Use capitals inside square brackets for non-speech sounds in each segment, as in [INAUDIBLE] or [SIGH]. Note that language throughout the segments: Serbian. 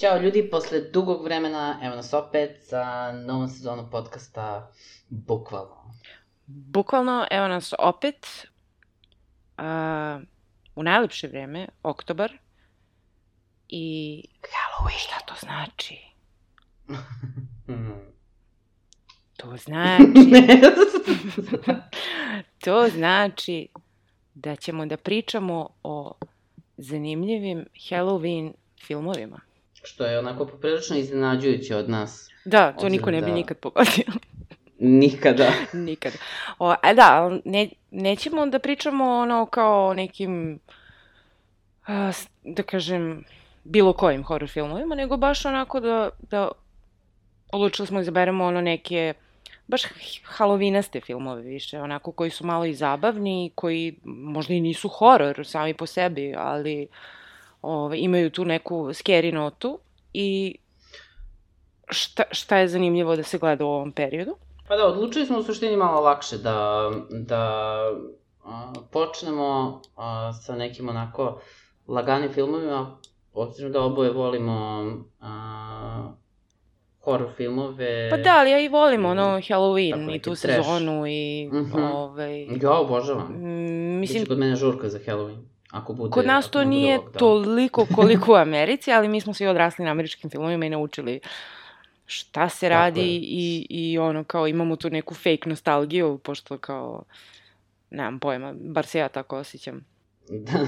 Ćao ljudi, posle dugog vremena, evo nas opet sa novom sezonom podcasta Bukvalno. bukvalno, evo nas opet. Uh, u najlepše vreme, oktobar. I Halloween. šta to znači? [LAUGHS] To znači... [LAUGHS] to znači da ćemo da pričamo o zanimljivim Halloween filmovima. Što je onako poprilično iznenađujuće od nas. Da, to niko ne bi da- nikad pogodio. [LAUGHS] Nikada. [LAUGHS] Nikad. O, a da, ali ne, nećemo da pričamo ono kao nekim, a, da kažem, bilo kojim horror filmovima, nego baš onako da, da odlučili smo da izaberemo ono neke baš halovínaste filmove više, onako koji su malo i zabavni, koji možda i nisu horor sami po sebi, ali ove, imaju tu neku scary notu i šta, šta je zanimljivo da se gleda u ovom periodu. Pa da, odlučili smo u suštini malo lakše da, da a, počnemo a, sa nekim onako laganim filmovima, obzirom da oboje volimo a, horror filmove. Pa da, ali ja i volim ono. Tako Halloween i neki tu trash. sezonu i Mhm. ovaj... Ja obožavam. mm, Mislim, Biće kod mene žurka za Halloween. Ako bude, kod nas to nije lockdown. toliko [LAUGHS] koliko u Americi, ali mi smo svi odrasli na američkim filmovima i naučili šta se Tako radi je. i, i ono kao imamo tu neku fake nostalgiju, pošto kao nemam pojma, bar se ja tako osjećam. [LAUGHS] Da,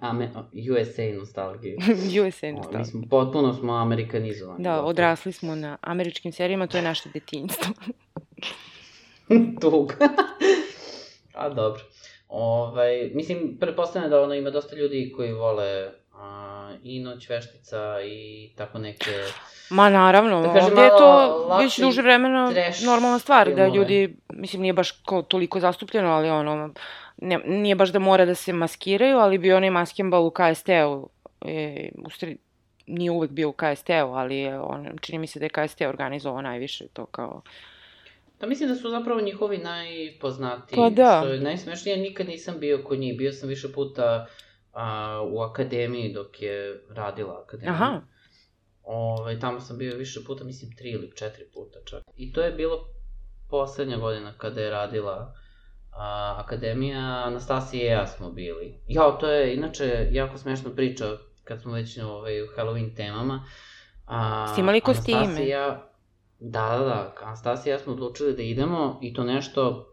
Ame, USA nostalgija. [LAUGHS] USA O, nostalgija. Mislim, potpuno smo amerikanizovani. Da, gotovo. odrasli smo na američkim serijama, to je naše detinjstvo. Tuga. A dobro. Ovaj, mislim, pretpostavljam da ono ima dosta ljudi koji vole a, i Noć veštica i tako neke... Ma naravno, Da kažem, ovde je to već duže vremena normalna stvar, da ljudi, mislim nije baš kao toliko zastupljeno, ali ono, ne, nije baš da mora da se maskiraju, ali bi onaj maskembal u KST-u, e, u stvari, nije uvek bio u KST-u, ali je on, čini mi se da je KST organizovao najviše to kao... Pa mislim da su zapravo njihovi najpoznatiji. Pa da. Što je najsmešnije, nikad nisam bio kod njih. Bio sam više puta a, u akademiji dok je radila akademija. Aha. Ove, tamo sam bio više puta, mislim tri ili četiri puta čak. I to je bilo poslednja godina kada je radila a, akademija, Anastasija i ja smo bili. Jao, to je inače jako smešna priča kad smo već ovaj, u Halloween temama. A, Ste imali kostime? Anastasija ja, da, da, da, Anastasija i ja smo odlučili da idemo i to nešto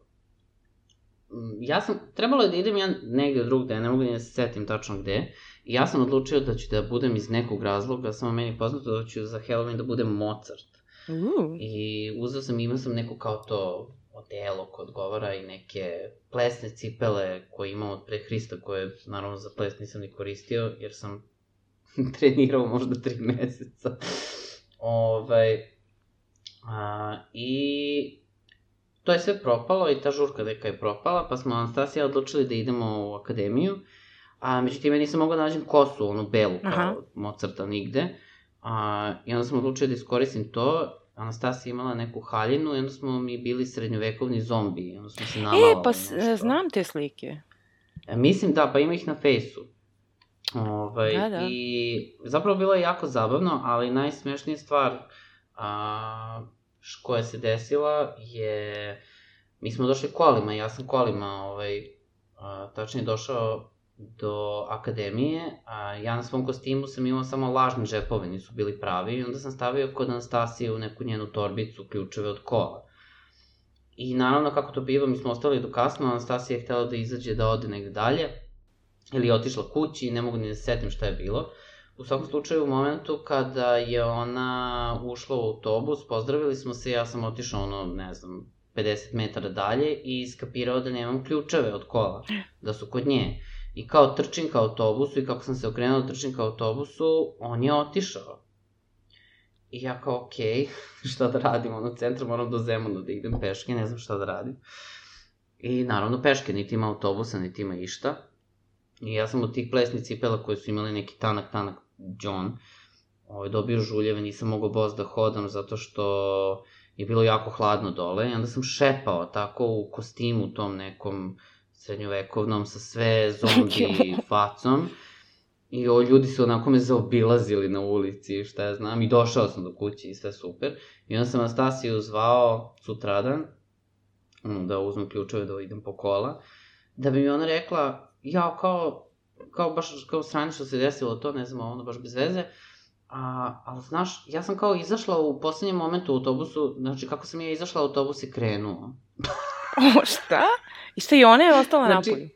Mm, ja sam, trebalo je da idem ja negde drugde, ne mogu da se setim tačno gde, I ja sam odlučio da ću da budem iz nekog razloga, samo meni poznato da ću za Halloween da budem Mozart. Uh, I uzeo sam, imao sam neko kao to odelo koje odgovara i neke plesne cipele koje imam od pre Hrista, koje naravno za ples nisam ni koristio, jer sam [LAUGHS] trenirao možda tri meseca. Ovaj, I to je sve propalo i ta žurka deka je propala, pa smo Anastasija odlučili da idemo u akademiju. A međutim, ja nisam mogla da nađem kosu, onu belu, kao Aha. Mozarta nigde. A, I onda sam odlučila da iskoristim to. Anastasija imala neku haljinu i onda smo mi bili srednjovekovni zombi. I onda smo se namalali. e, pa nešto. znam te slike. E, mislim da, pa ima ih na fejsu. Ovaj, Da, da. I zapravo bilo je jako zabavno, ali najsmešnija stvar a, koja se desila je... Mi smo došli kolima, ja sam kolima, ovaj, tačnije došao do akademije, a ja na svom kostimu sam imao samo lažne džepove, nisu bili pravi, i onda sam stavio kod Anastasije u neku njenu torbicu ključeve od kola. I naravno, kako to biva, mi smo ostali do kasno, Anastasija je htela da izađe da ode negde dalje, ili je otišla kući, ne mogu ni da se setim šta je bilo. U svakom slučaju, u momentu kada je ona ušla u autobus, pozdravili smo se, ja sam otišao, ono, ne znam, 50 metara dalje i skapirao da nemam ključeve od kola, da su kod nje. I kao trčim ka autobusu i kako sam se okrenuo da trčim ka autobusu, on je otišao. I ja kao, okej, okay, [LAUGHS] šta da radim, ono, centra moram do Zemuna da idem peške, ne znam šta da radim. I naravno peške, niti ima autobusa, niti ima išta. I ja sam od tih plesnih cipela koje su imali neki tanak, tanak John, ovaj, dobio žuljeve, nisam mogao boz da hodam zato što je bilo jako hladno dole i onda sam šepao tako u kostimu tom nekom srednjovekovnom sa sve zombi [LAUGHS] facom. I o, ljudi su onako me zaobilazili na ulici, šta ja znam, i došao sam do kuće i sve super. I onda sam Anastasiju zvao sutradan, da uzmem ključeve da idem po kola, da bi mi ona rekla, ja, kao, kao baš, kao sranje što se desilo to, ne znam, ono baš bez veze, A, ali znaš, ja sam kao izašla u poslednjem momentu u autobusu, znači kako sam ja izašla, autobus je krenuo. [LAUGHS] o, šta? I šta i ona je ostala znači, napolju?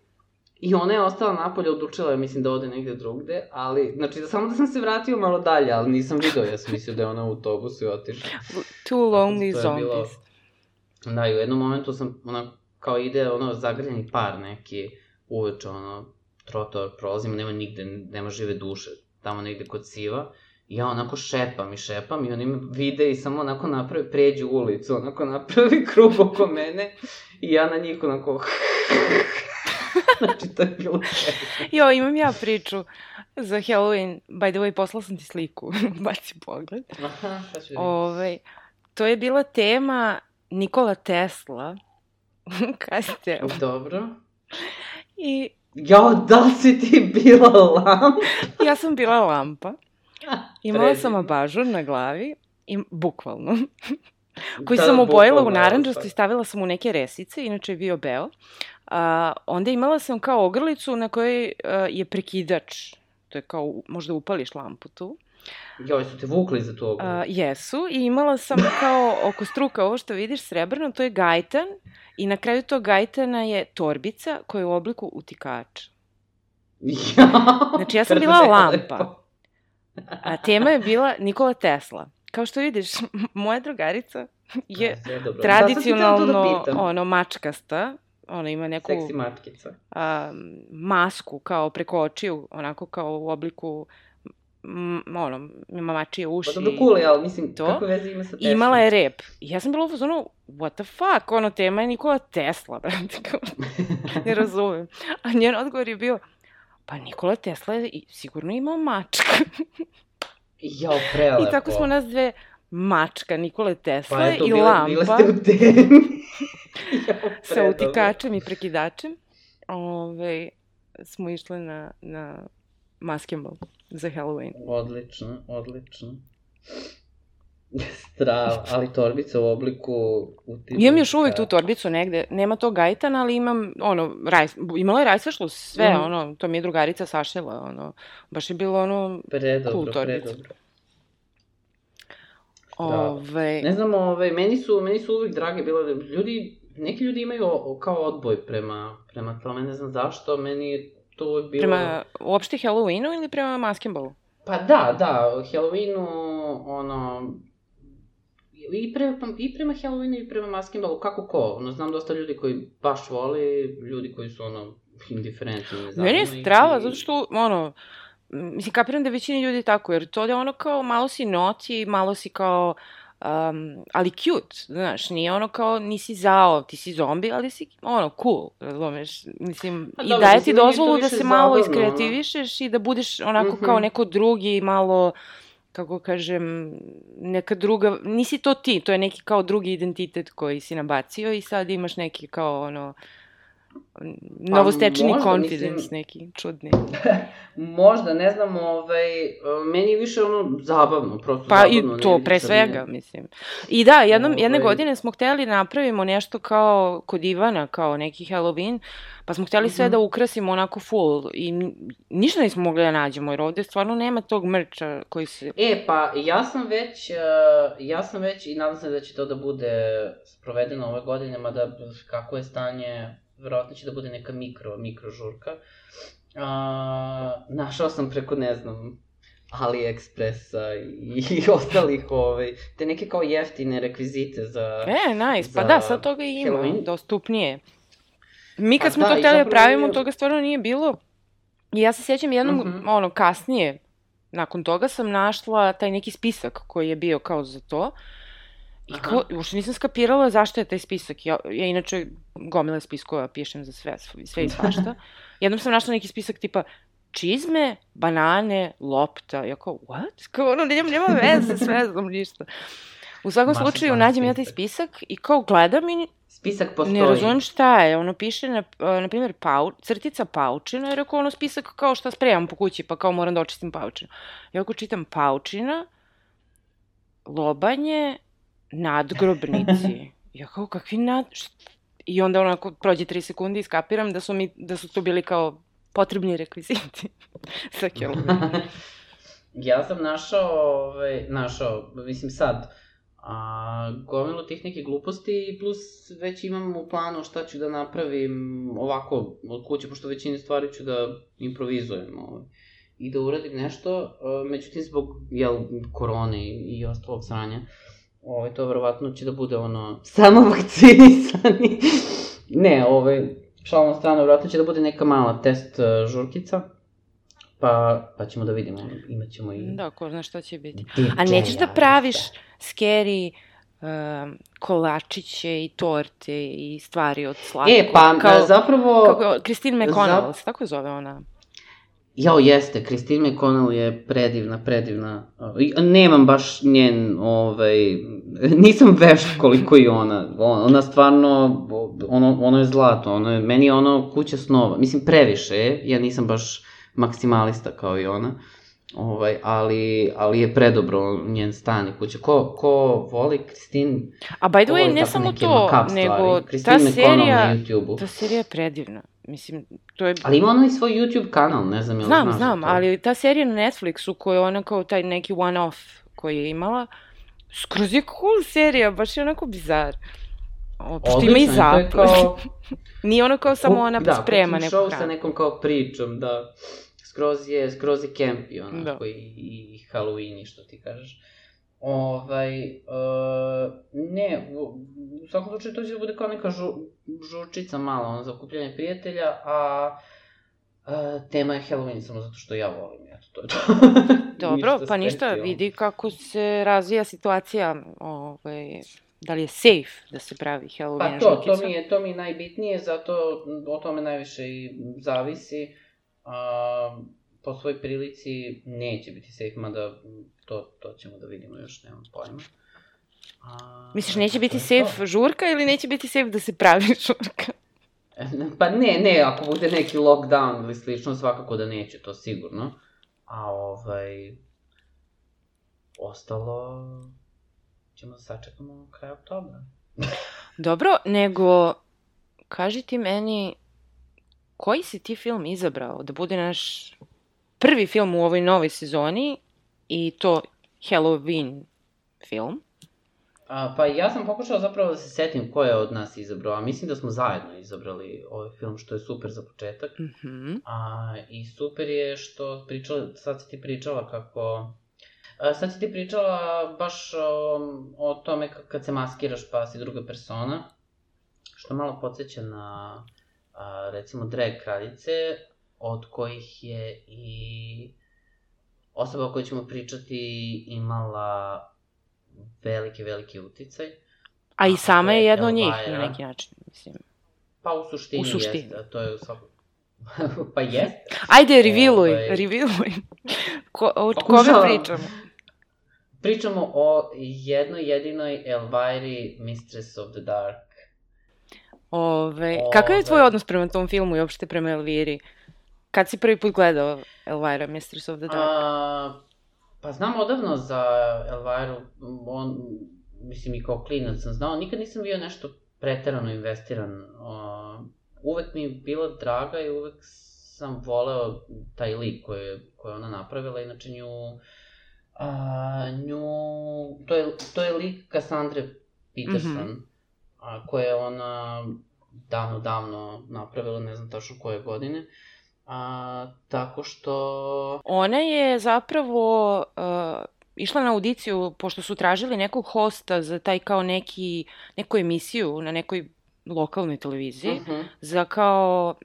I ona je ostala napolje, odlučila je, mislim, da ode negde drugde, ali, znači, da samo da sam se vratio malo dalje, ali nisam video, ja sam mislio da je ona u autobusu i otišla. Two lonely zombies. Bilo... Da, i u jednom momentu sam, ona, kao ide, ono, zagrljeni par neki, uveče, ono, trotoar prolazimo, nema nigde, nema žive duše, tamo negde kod Siva. I ja onako šepam i šepam i oni me vide i samo onako naprave, pređu ulicu, onako napravi [LAUGHS] krug oko mene i ja na njih onako... [LAUGHS] znači, to je bilo Jo, imam ja priču za Halloween. By the way, poslala sam ti sliku, [LAUGHS] baci pogled. Aha, sad ću Ove, ovaj, to je bila tema Nikola Tesla. Kaj ste? Dobro. I... Jo, da si ti bila lampa? ja sam bila lampa. Imala sam abažur na glavi, i, bukvalno, koji da, sam obojila u naranđasto i stavila sam u neke resice, inače je bio beo. A, onda imala sam kao ogrlicu na kojoj a, je prekidač. To je kao, možda upališ lampu tu. Joj, su te vukli za to ogrlicu? jesu, i imala sam kao oko struka ovo što vidiš srebrno, to je gajtan. I na kraju tog gajtana je torbica koja je u obliku utikača. Ja, znači ja sam bila lampa. Lepo. A tema je bila Nikola Tesla. Kao što vidiš, moja drugarica je da, tradicionalno da ono mačkasta, ona ima neku seksi mačkica. A, masku kao preko očiju, onako kao u obliku m, ono, ima mačije uši. Pa dobro cool, ali mislim, to. kako veze ima sa Tesla? Imala je rep. I ja sam bila u fazonu, what the fuck, ono, tema je Nikola Tesla, [LAUGHS] brate, kao, ne razumem. A njen odgovor je bio, Pa Nikola Tesla je sigurno imao mačka. [LAUGHS] Jao, prelepo. I tako smo nas dve mačka Nikole Tesla pa eto, i bile, lampa. Bile ste u temi. [LAUGHS] sa utikačem i prekidačem. Ove, smo išle na, na maskembal za Halloween. Odlično, odlično. Strava, ali torbica u obliku... Utičnika. Imam još uvek tu torbicu negde, nema to gajtana, ali imam, ono, raj, imala je rajsvašlu, sve, mm. ono, to mi je drugarica sašila, ono, baš je bilo, ono, predobro, cool torbica. Predobro. Ove... Ne znam, ove, meni su, meni su uvek drage bile, ljudi, neki ljudi imaju kao odboj prema, prema tome, ne znam zašto, meni to uvek bilo... Prema uopšte Halloweenu ili prema maskembalu? Pa da, da, Halloweenu, ono, i, pre, i prema Halloweenu i prema Maskenbalu, kako ko? Ono, znam dosta ljudi koji baš vole, ljudi koji su, ono, indiferentni. Meni je strava, i... zato što, ono, mislim, kapiram da većini ljudi tako, jer to je ono kao, malo si noći, malo si kao, um, ali cute, znaš, nije ono kao nisi zao, ti si zombi, ali si ono cool, razumeš, mislim, pa, i dobro, daje ti dozvolu da se malo iskreativišeš i da budeš onako mm -hmm. kao neko drugi, malo kako kažem, neka druga, nisi to ti, to je neki kao drugi identitet koji si nabacio i sad imaš neki kao ono, novostečeni pa, confidence mislim, neki, čudni. [LAUGHS] možda, ne znam, ovaj, meni je više ono zabavno, prosto pa zabavno. Pa i to, pre svega, mislim. I da, jednom, ovaj... jedne godine smo hteli da napravimo nešto kao kod Ivana, kao neki Halloween, pa smo hteli mm -hmm. sve mhm. da ukrasimo onako full i ništa nismo mogli da nađemo, jer ovde stvarno nema tog mrča koji se... E, pa ja sam već, uh, ja sam već i nadam se da će to da bude sprovedeno ove godine, mada kako je stanje verovatno će da bude neka mikro, mikro žurka. A, našao sam preko, ne znam, AliExpressa i, i [LAUGHS] ostalih, ovaj, te neke kao jeftine rekvizite za... E, nice, pa da, sad toga i ima, Halloween. dostupnije. Mi kad A smo da, to hteli da pravimo, nije... toga stvarno nije bilo. I ja se sjećam jednom, mm -hmm. ono, kasnije, nakon toga sam našla taj neki spisak koji je bio kao za to. I kao, uopšte nisam skapirala zašto je taj spisak. Ja, ja inače gomile spiskova pišem za sve, sve i svašta. [LAUGHS] Jednom sam našla neki spisak tipa čizme, banane, lopta. Ja kao, what? Kao ono, nema, nema veze, sve znam ništa. U svakom Maša slučaju, nađem ja taj spisak. spisak i kao gledam i Spisak postoji. ne razumem šta je. Ono piše, na, na primjer, pau, crtica paučina, jer ako ono spisak kao šta spremam po kući, pa kao moram da očistim paučinu. Ja ako čitam paučina, lobanje, nadgrobnici. [LAUGHS] Ja kao, kakvi nad... I onda onako prođe tri sekunde i skapiram da su, mi, da su to bili kao potrebni rekviziti [LAUGHS] sa [LAUGHS] ja sam našao, ovaj, našao, mislim sad, a, gomilu tih nekih gluposti, plus već imam u planu šta ću da napravim ovako od kuće, pošto većine stvari ću da improvizujem ovaj, i da uradim nešto, a, međutim zbog jel, korone i, i ostalog sranja, ovaj, to verovatno će da bude ono, samo vakcinisani. [LAUGHS] ne, ovaj, šalom na stranu, verovatno će da bude neka mala test uh, žurkica, pa, pa ćemo da vidimo, imat ćemo i... Da, ko zna šta će biti. DJ A nećeš da Alisa. praviš scary um, kolačiće i torte i stvari od slatkog. E, pa kao, zapravo... Kako, Christine McConnell, Za- se tako zove ona? Jao, jeste, Christine McConnell je predivna, predivna. I Nemam baš njen, ovaj, [LAUGHS] nisam veš koliko i ona. On- Ona stvarno, ono, ono je zlato, ono je, meni je ono kuća snova. Mislim, previše je, ja nisam baš maksimalista kao i ona. Ovaj, ali, ali je predobro njen stan i kuća. Ko, ko voli Christine, A by the way, ne samo to, nego ta serija, ta serija je predivna. Mislim, to je... Ali ima ona i svoj YouTube kanal, ne znam jel Znam, znaš znam, to? ali ta serija na Netflixu koja je ona kao taj neki one-off koji je imala, skroz je cool serija, baš je onako bizar. O, pošto ima i je, je zapad. kao- [LAUGHS] Nije ono kao samo ona da, sprema neku show sa hranu. nekom kao pričom, da. Skroz je, skroz je campi, onako, Da. i, i Halloween, i što ti kažeš. Ovaj, uh, ne, u, u svakom slučaju to će da bude kao neka žu, žurčica mala, ono, za okupljanje prijatelja, a uh, tema je Halloween samo zato što ja volim, eto, to je to. [LAUGHS] Dobro, pa ništa, specijalno. vidi kako se razvija situacija, ovaj, da li je safe da se pravi Halloween Pa to, to žurkica? mi je, to mi je najbitnije, zato o tome najviše i zavisi. A, po svoj prilici neće biti safe, mada to, to ćemo da vidimo još, nemam pojma. A, Misliš, neće biti safe to. žurka ili neće biti safe da se pravi [LAUGHS] žurka? Pa ne, ne, ako bude neki lockdown ili slično, svakako da neće, to sigurno. A ovaj... Ostalo... ćemo da sačekamo kraj oktobra. Dobro, nego kaži ti meni koji si ti film izabrao da bude naš prvi film u ovoj novoj sezoni i to Halloween film? A, pa ja sam pokušao zapravo da se setim ko je od nas izabrao, a mislim da smo zajedno izabrali ovaj film, što je super za početak. Mhm. A, I super je što pričala, sad si ti pričala kako... A, sad si ti pričala baš o, o tome kad se maskiraš pa si druga persona, što malo podsjeća na, a, recimo, drag kraljice, od kojih je i osoba o kojoj ćemo pričati imala veliki, veliki uticaj. A i sama je je jedna od njih na neki način, mislim. Pa u suštini, U suštini. jeste, a to je u svakom... [LAUGHS] pa jeste. Ajde, reviluj, Ovaj. reviluj. Ko, o kome Pokušavam. pričamo? Pričamo o jednoj jedinoj Elviri, Mistress of the Dark. Ove, kakav je tvoj Ove. odnos prema tom filmu i uopšte prema Elviri? Kad si prvi put gledao Elvira, Mistress of the Dark? A, pa znam odavno za Elviru, on, mislim i kao klinac sam znao, nikad nisam bio nešto preterano investiran. A, uvek mi je bila draga i uvek sam voleo taj lik koji je, koji je ona napravila, inače nju, a, nju, to je, to je lik Cassandre Peterson, Mhm. a, koje je ona davno, davno napravila, ne znam tačno koje godine, a, tako što Ona je zapravo uh, išla na audiciju, pošto su tražili nekog hosta za taj kao neki, neku emisiju na nekoj lokalnoj televiziji, Mhm. za kao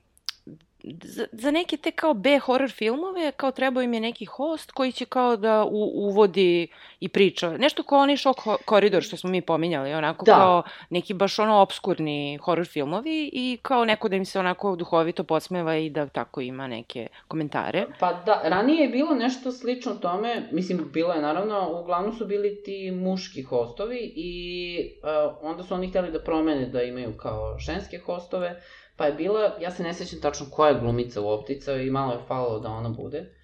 za, za neke te kao B horror filmove, kao trebao im je neki host koji će kao da u, uvodi i priča. Nešto kao onaj šok koridor što smo mi pominjali, onako da. kao neki baš ono obskurni horror filmovi i kao neko da im se onako duhovito posmeva i da tako ima neke komentare. Pa da, ranije je bilo nešto slično tome, mislim, bilo je naravno, uglavnom su bili ti muški hostovi i uh, onda su oni hteli da promene da imaju kao ženske hostove, Pa je bila, ja se ne sećam tačno koja je glumica u optica i malo je falilo da ona bude.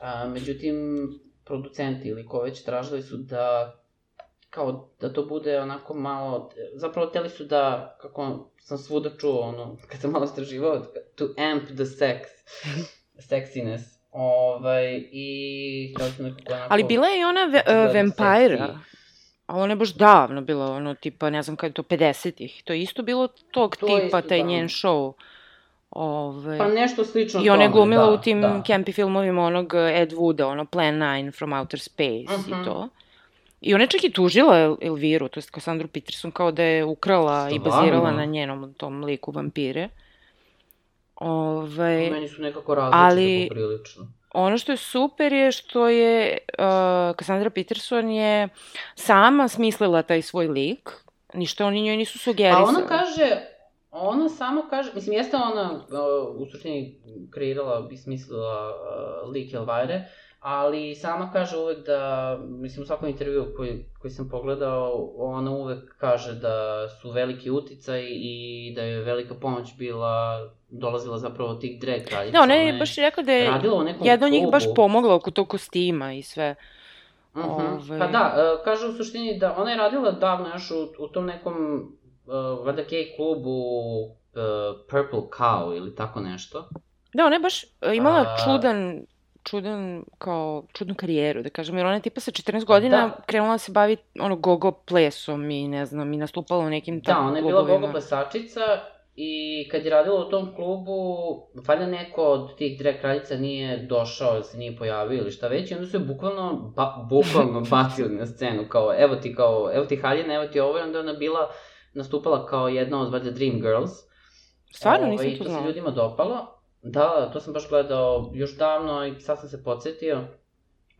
A, međutim, producenti ili ko već tražili su da kao da to bude onako malo, zapravo teli su da, kako sam svuda čuo, ono, [LAUGHS] kad sam malo istraživao, to amp the sex, [LAUGHS] sexiness. Ovaj, i hteli su nekako onako... Ali bila je i ona ve, uh, vampire A ona je baš davno bila, ono, tipa, ne znam kada je to, 50-ih. To je isto bilo tog to tipa, taj davno. njen show. Ove... Pa nešto slično I ona je glumila da, u tim da. campy filmovima onog Ed Wooda, ono Plan 9 from Outer Space uh -huh. i mhm. to. I ona je čak i tužila El Elviru, to je Cassandra Peterson, kao da je ukrala Stvarno? i bazirala na njenom tom liku vampire. Ove... Meni su nekako različite ali, poprilično ono što je super je što je uh, Cassandra Peterson je sama smislila taj svoj lik, ništa oni njoj nisu sugerisali. A ona kaže, ona samo kaže, mislim, jeste ona uh, u suštini kreirala i smislila uh, lik Elvire, ali sama kaže uvek da, mislim, u svakom intervju koji, koji sam pogledao, ona uvek kaže da su veliki uticaj i da je velika pomoć bila dolazila zapravo od tih drag kraljica. Da, ona je baš rekla da je jedna od njih baš pomogla oko tog kostima i sve. Uh mhm. -huh. Ove... Pa da, uh, kaže u suštini da ona je radila davno još u, u tom nekom, uh, vada gay klubu uh, Purple Cow ili tako nešto. Da, ona je baš imala A... čudan čudan, kao, čudnu karijeru, da kažem, jer ona je tipa sa 14 godina da. krenula da se bavi ono gogo plesom i ne znam, i nastupala u nekim da, ona je bila gogo plesačica I kad je radila u tom klubu, valjda neko od tih drag kraljica nije došao ili se nije pojavio ili šta već, i onda su je bukvalno, ba, bukvalno [LAUGHS] bacili na scenu, kao, evo ti, kao, evo ti haljina, evo ti ovo, i onda ona bila, nastupala kao jedna od, valjda, Dream Girls. Stvarno, nisam to znala. I to se ljudima dopalo. Da, to sam baš gledao još davno i sad sam se podsjetio.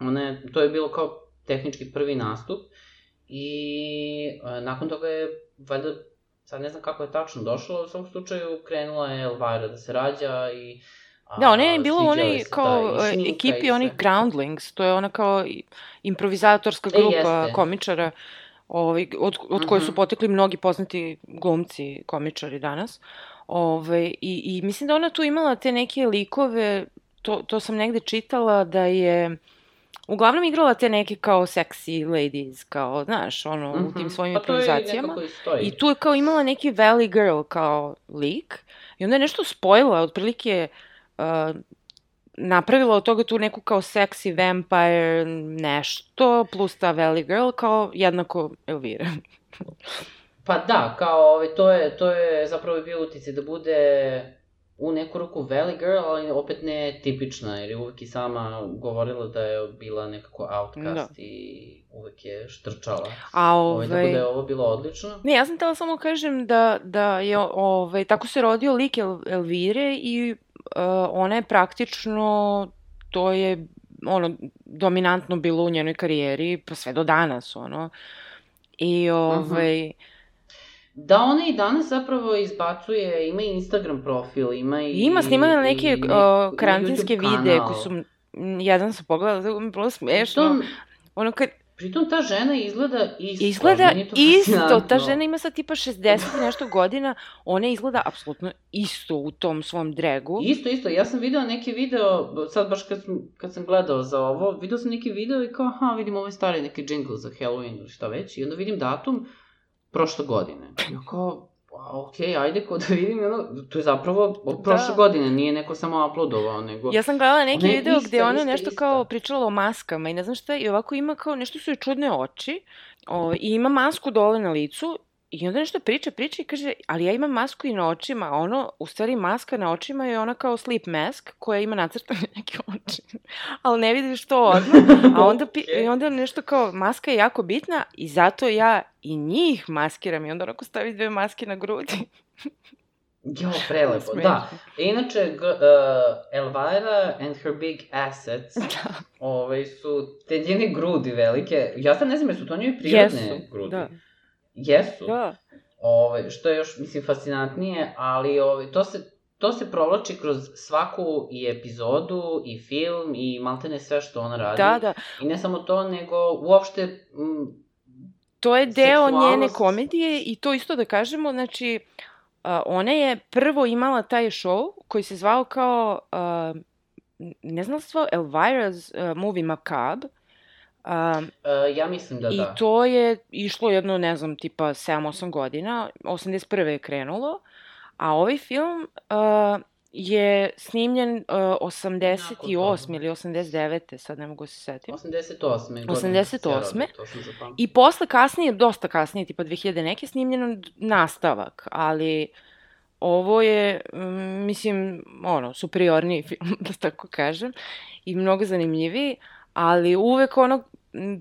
Ona je, to je bilo kao tehnički prvi nastup i e, nakon toga je valjda sad ne znam kako je tačno došlo, u svom slučaju krenula je Elvira da se rađa i A, da, ona je bila u onoj kao da, ekipi onih Groundlings, to je ona kao improvizatorska e, grupa e, komičara ovaj, od, od uh koje su mhm. potekli mnogi poznati glumci, komičari danas. Ove, i, I mislim da ona tu imala te neke likove, to, to sam negde čitala, da je uglavnom igrala te neke kao sexy ladies, kao, znaš, ono, mm -hmm. u tim mhm. svojim pa improvizacijama. I tu je kao imala neki valley girl kao lik. I onda je nešto spojila, otprilike uh, napravila od toga tu neku kao sexy vampire nešto, plus ta valley girl kao jednako Elvira. pa da, kao, ovaj, to je, to je zapravo bio utice da bude u neku ruku valley girl, ali opet ne tipična, jer je uvek i sama govorila da je bila nekako outcast da. i uvek je štrčala. A ove... Ovaj, tako da je ovo bilo odlično. Ne, ja sam tela samo kažem da, da je, ovaj, tako se rodio lik El, Elvire i uh, ona je praktično, to je ono, dominantno bilo u njenoj karijeri, pa sve do danas, ono. I, ovaj, uh -huh Da, ona i danas zapravo izbacuje, ima i Instagram profil, ima i... Ima, snimala neke i, karantinske videe koji su, jedan sam pogledala, da mi bilo smešno. Pritom, ono kad... Pritom ta žena izgleda isto. Izgleda isto, ta žena ima sad tipa 60 i nešto godina, ona izgleda apsolutno isto u tom svom dregu. Isto, isto, ja sam video neke video, sad baš kad sam, kad sam gledao za ovo, video sam neke video i kao, aha, vidim ovaj stari neki džingl za Halloween ili šta već, i onda vidim datum, prošle godine. Ja kao, ok, ajde ko da vidim, ono, to je zapravo od prošle da. godine, nije neko samo uploadovao, nego... Ja sam gledala neki video ista, gde ona nešto ista. kao pričala o maskama i ne znam šta, i ovako ima kao, nešto su joj čudne oči, o, i ima masku dole na licu I onda nešto priča, priča i kaže, ali ja imam masku i na očima, ono, u stvari maska na očima je ona kao sleep mask koja ima nacrtane [LAUGHS] neke oči, ali ne vidiš to odmah, a onda, [LAUGHS] okay. i onda nešto kao, maska je jako bitna i zato ja i njih maskiram i onda onako stavi dve maske na grudi. [LAUGHS] Jo, prelepo, da. Inače, uh, Elvira and her big assets da. ovaj, su te njene grudi velike. Ja sad ne znam, jesu to njoj prirodne Jesu, grudi? da. Jesu? Da. Ovaj, što je još, mislim, fascinantnije, ali ovaj, to se to se provlači kroz svaku i epizodu, i film, i maltene sve što ona radi. Da, da. I ne samo to, nego uopšte... M, to je deo seksualnost... njene komedije i to isto da kažemo, znači, uh, ona je prvo imala taj show koji se zvao kao, uh, ne znam svo, Elvira's uh, Movie Macabre, Um, uh, ja mislim da I da. I to je išlo jedno, ne znam, tipa 7-8 godina, 81. je krenulo, a ovaj film uh, je snimljen uh, 88. ili 89. sad ne mogu da se setim. 88. 88. I posle kasnije, dosta kasnije, tipa 2000 neke, snimljen nastavak, ali ovo je, mislim, ono, superiorniji [LAUGHS] film, da tako kažem, i mnogo zanimljiviji, ali uvek ono,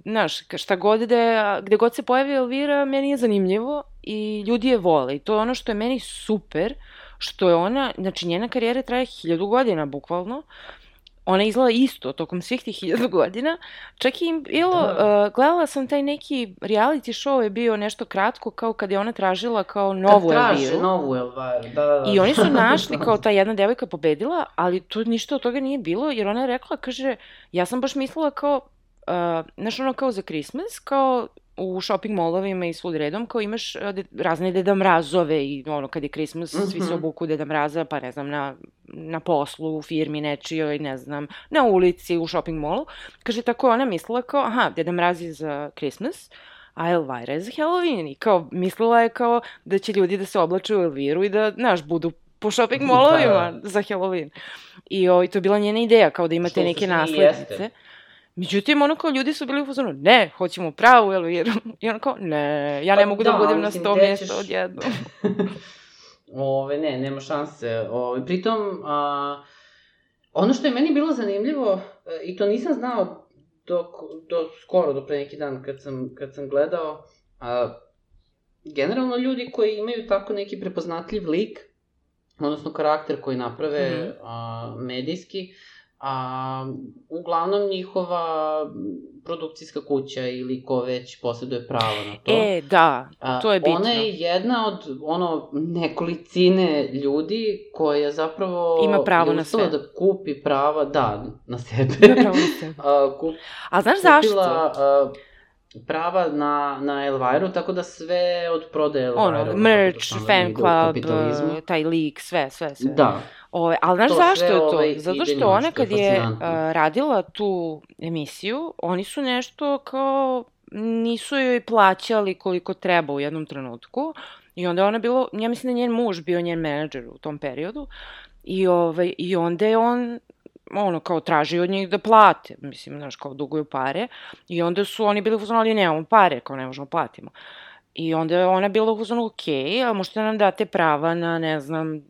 znaš, šta god da, gde god se pojavi Elvira, meni je zanimljivo i ljudi je vole. I to je ono što je meni super, što je ona, znači njena karijera traje hiljadu godina, bukvalno, ona izgleda isto tokom svih tih hiljadu godina. Čak i bilo, da. uh, gledala sam taj neki reality show je bio nešto kratko, kao kad je ona tražila kao novu Elviru. Kad traže novu Elviru, da, da, da. I oni su [LAUGHS] našli kao ta jedna devojka pobedila, ali to ništa od toga nije bilo, jer ona je rekla, kaže, ja sam baš mislila kao, uh, znaš ono kao za Christmas, kao u shopping molovima i svud redom, kao imaš de, razne Deda Mrazove i ono kad je Christmas, mm -hmm. svi se mhm. obuku Deda Mraza, pa ne znam, na, na poslu, u firmi nečijoj, ne znam, na ulici, u shopping molu. Kaže, tako ona mislila kao, aha, Deda Mraz je za Christmas, a Elvira je za Halloween. I kao, mislila je kao da će ljudi da se oblače u Elviru i da, znaš, budu po shopping molovima [LAUGHS] da. za Halloween. I o, i to je bila njena ideja, kao da imate Što neke naslednice. Jeste. Međutim, ono kao ljudi su bili u fazonu, ne, hoćemo pravu Elviru. [LAUGHS] I ono kao, ne, ja ne pa, mogu da, da budem na sto mjesta ćeš... odjedno. [LAUGHS] Ove, ne, nema šanse. Ove, pritom, a, ono što je meni bilo zanimljivo, e, i to nisam znao do, do skoro, do pre neki dan kad sam, kad sam gledao, a, generalno ljudi koji imaju tako neki prepoznatljiv lik, odnosno karakter koji naprave mm -hmm. a, medijski, a uglavnom njihova produkcijska kuća ili ko već posjeduje pravo na to. E, da, to je bitno. Ona je jedna od ono nekolicine ljudi koja zapravo ima pravo na sve. da kupi prava, da, na sebe. Ima pravo na sebe. [LAUGHS] a, kup, A znaš zašto? A, prava na, na Elviru, tako da sve od prodaje Elviru. Ono, merch, fan club, taj lik, sve, sve, sve. Da. Ove, ali znaš to zašto je to? Ovaj, Zato što ona kad je uh, radila tu emisiju, oni su nešto kao nisu joj plaćali koliko treba u jednom trenutku i onda je ona bilo, ja mislim da njen muž bio njen menadžer u tom periodu i, ovaj, i onda je on ono, kao traži od njih da plate, mislim, znaš, kao duguju pare, i onda su oni bili uzmano, ali nemamo pare, kao ne možemo platimo. I onda je ona bila uzmano, ok, a možete nam date prava na, ne znam,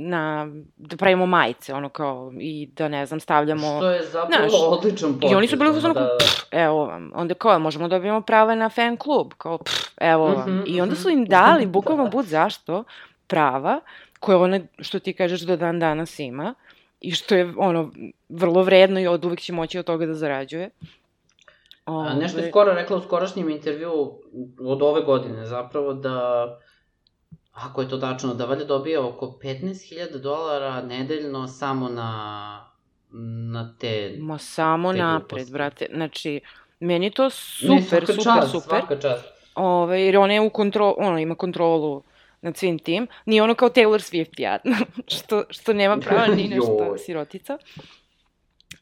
na, da pravimo majice, ono kao, i da ne znam, stavljamo... Što je zapravo znaš, odličan potez. I oni su bili uzmano, da, da. evo vam, onda kao, možemo da dobijemo prava na fan klub, kao, pff, evo vam. Mm -hmm, I onda su im dali, [LAUGHS] [LAUGHS] bukvalno bud zašto, prava, koje ona, što ti kažeš, do dan danas ima, i što je ono vrlo vredno i od uvek će moći od toga da zarađuje. Ove... A, nešto je skoro rekla u skorašnjem intervju od ove godine zapravo da ako je to tačno, da valjda dobija oko 15.000 dolara nedeljno samo na, na te... Ma samo te napred, gluposti. brate. Znači, meni to super, ne, super, čast, super. Svaka čast. Ove, jer ona je u kontrolu, ona ima kontrolu nad svim tim. Nije ono kao Taylor Swift jadno, [LAUGHS] što, što nema prava ni nešto sirotica.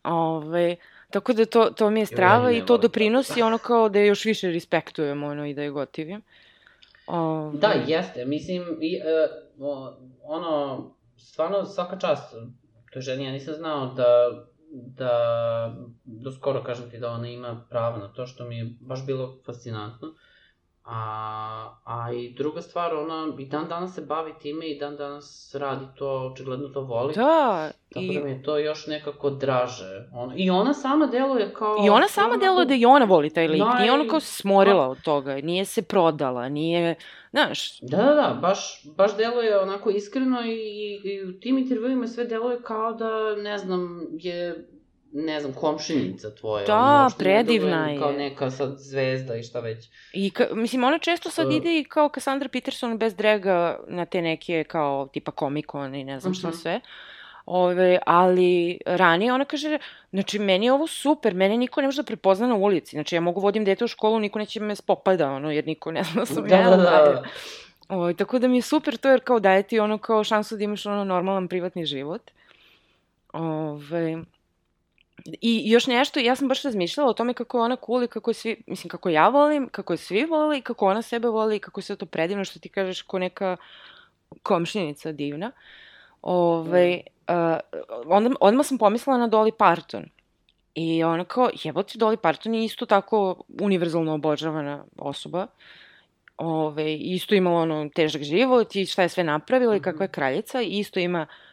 Ove, tako da to, to mi je strava i to doprinosi ono kao da je još više respektujemo ono, i da je gotivim. Ove... Da, jeste. Mislim, i, uh, ono, stvarno svaka čast toj ženi. Ja nisam znao da, da, do skoro kažem ti da ona ima pravo na to, što mi je baš bilo fascinantno. A, a i druga stvar, ona i dan danas se bavi time i dan danas radi to, očigledno to voli. Da. Tako i... da mi je to još nekako draže. Ona, I ona sama deluje kao... I ona sama deluje da i ona voli taj lik. Naj... Nije ona kao smorila da. od toga. Nije se prodala, nije... Znaš... Da, da, da. Baš, baš deluje onako iskreno i, i, i u tim intervjuima sve deluje kao da, ne znam, je ne znam, komšinica tvoja. Da, predivna je. Kao neka sad zvezda i šta već. I, ka, mislim, ona često sad uh, ide i kao Cassandra Peterson bez drega na te neke kao tipa komikon i ne znam uh -huh. šta mhm. sve. Ove, ali ranije ona kaže, znači meni je ovo super, mene niko ne može da prepozna na ulici, znači ja mogu vodim dete u školu, niko neće me spopada, ono, jer niko ne zna da sam da, ja. Da, da. Ovo, tako da mi je super to, jer kao daje ti ono kao šansu da imaš ono normalan privatni život. Ove, I još nešto, ja sam baš razmišljala o tome kako je ona cool i kako je svi, mislim, kako ja volim, kako je svi vole i kako ona sebe voli i kako je sve to predivno što ti kažeš ko neka komšljenica divna. Ove, uh, onda, odmah sam pomislila na Dolly Parton. I ona kao, jebote, Dolly Parton je isto tako univerzalno obožavana osoba. Ove, isto imala ono težak život i šta je sve napravila i kakva je kraljica. I isto ima uh,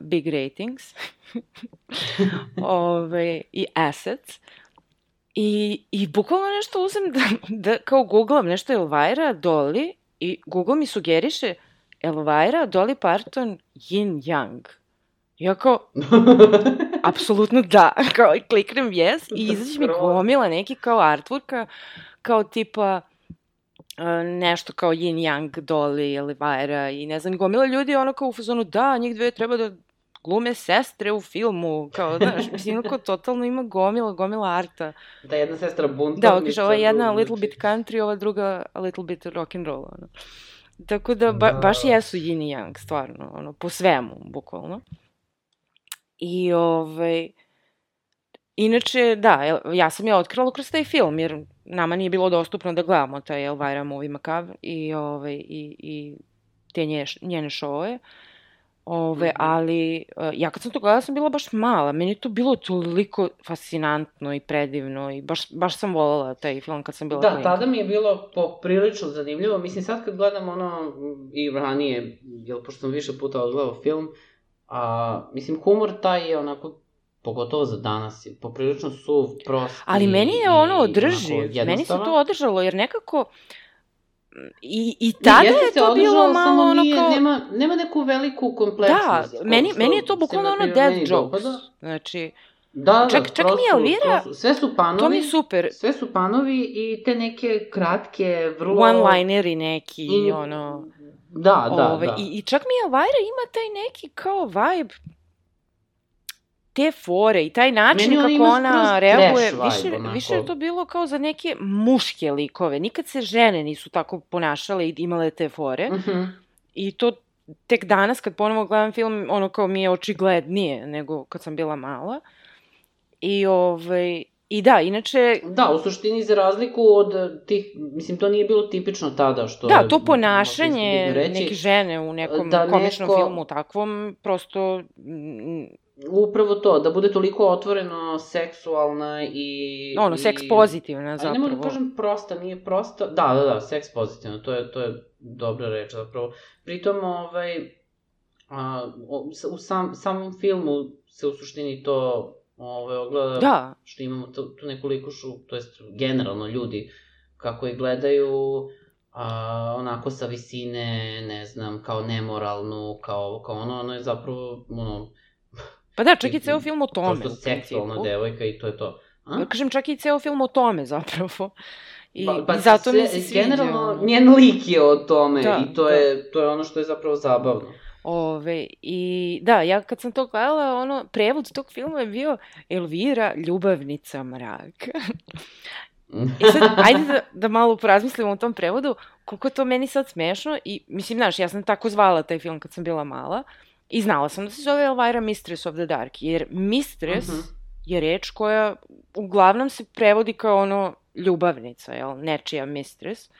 big ratings [LAUGHS] Ove, i assets. I, I bukvalno nešto uzem da, da kao googlam nešto Elvira, Dolly i Google mi sugeriše Elvira, Dolly Parton, Yin Yang. Ja kao, [LAUGHS] apsolutno da, kao kliknem yes i izađe mi gomila neki kao artworka, kao tipa nešto kao Yin Yang, Dolly, Elvira i ne znam, gomila ljudi ono kao u fazonu da, njih dve treba da glume sestre u filmu, kao, znaš, [LAUGHS] mislim, kao totalno ima gomila, gomila arta. Da, jedna sestra buntovnica. Da, kaže, ova jedna a little bit country, ova druga a little bit rock and roll, ono. Tako da, ba, da. baš jesu yin i yang, stvarno, ono, po svemu, bukvalno. I, ovaj, inače, da, ja sam je otkrila kroz taj film, jer nama nije bilo dostupno da gledamo taj Elvira Movie Macabre i, ovaj, i, i te nje, njene šove. Ove, mhm. ali uh, ja kad sam to gledala sam bila baš mala. Meni je to bilo toliko fascinantno i predivno i baš, baš sam voljela taj film kad sam bila Da, klinka. tada mi je bilo poprilično zanimljivo. Mislim, sad kad gledam ono i ranije, jel, pošto sam više puta odgledao film, a, mislim, humor taj je onako pogotovo za danas, je poprilično suv, prost. Ali meni je ono održiv, meni se to održalo, jer nekako, uh, I, i tada ne, je to bilo malo ono nije, kao... Nema, nema neku veliku kompleksnost. Da, meni, meni je to bukvalno ono dead jokes. Dopada. Znači, da, da, čak, čak mi Elvira, su, sve su panovi, to mi super. Sve su panovi i te neke kratke, vrlo... One-lineri neki, I, ono... Da, da, ove, da. I, I čak mi Elvira ima taj neki kao vibe, te fore i taj način Meni kako ona reaguje, više, onako. više je to bilo kao za neke muške likove. Nikad se žene nisu tako ponašale i imale te fore. Uh mhm. -huh. I to tek danas kad ponovo gledam film, ono kao mi je očiglednije nego kad sam bila mala. I ovaj, I da, inače... Da, u suštini za razliku od tih, mislim, to nije bilo tipično tada što... Da, to ponašanje neke žene u nekom da komičnom neko... filmu takvom, prosto Upravo to, da bude toliko otvoreno, seksualna i... Ono, i... seks pozitivna zapravo. Ali ne mogu da kažem prosta, nije prosta... Da, da, da, seks pozitivna, to je, to je dobra reč zapravo. Pritom, ovaj, a, u sam, samom filmu se u suštini to ovaj, ogleda da. što imamo tu, tu neku likušu, to jest generalno ljudi, kako je gledaju a, onako sa visine, ne znam, kao nemoralnu, kao, kao ono, ono je zapravo, ono, Pa da, čak i ceo film o tome. Prosto seksualna devojka i to je to. A? Ja kažem, čak i ceo film o tome zapravo. I, pa, pa i zato sve, mi se sviđa. Generalno, njen lik je o tome da, i to, da. je, to je ono što je zapravo zabavno. Ove, I da, ja kad sam to gledala, ono, prevod tog filma je bio Elvira, ljubavnica mraka. I [LAUGHS] sad, ajde da, da malo porazmislimo o tom prevodu, koliko to meni sad smešno i, mislim, znaš, ja sam tako zvala taj film kad sam bila mala, I znala sam da se zove Elvira Mistress of the Dark, jer Mistress uh mhm. -huh. je reč koja uglavnom se prevodi kao ono ljubavnica, jel, nečija mistress.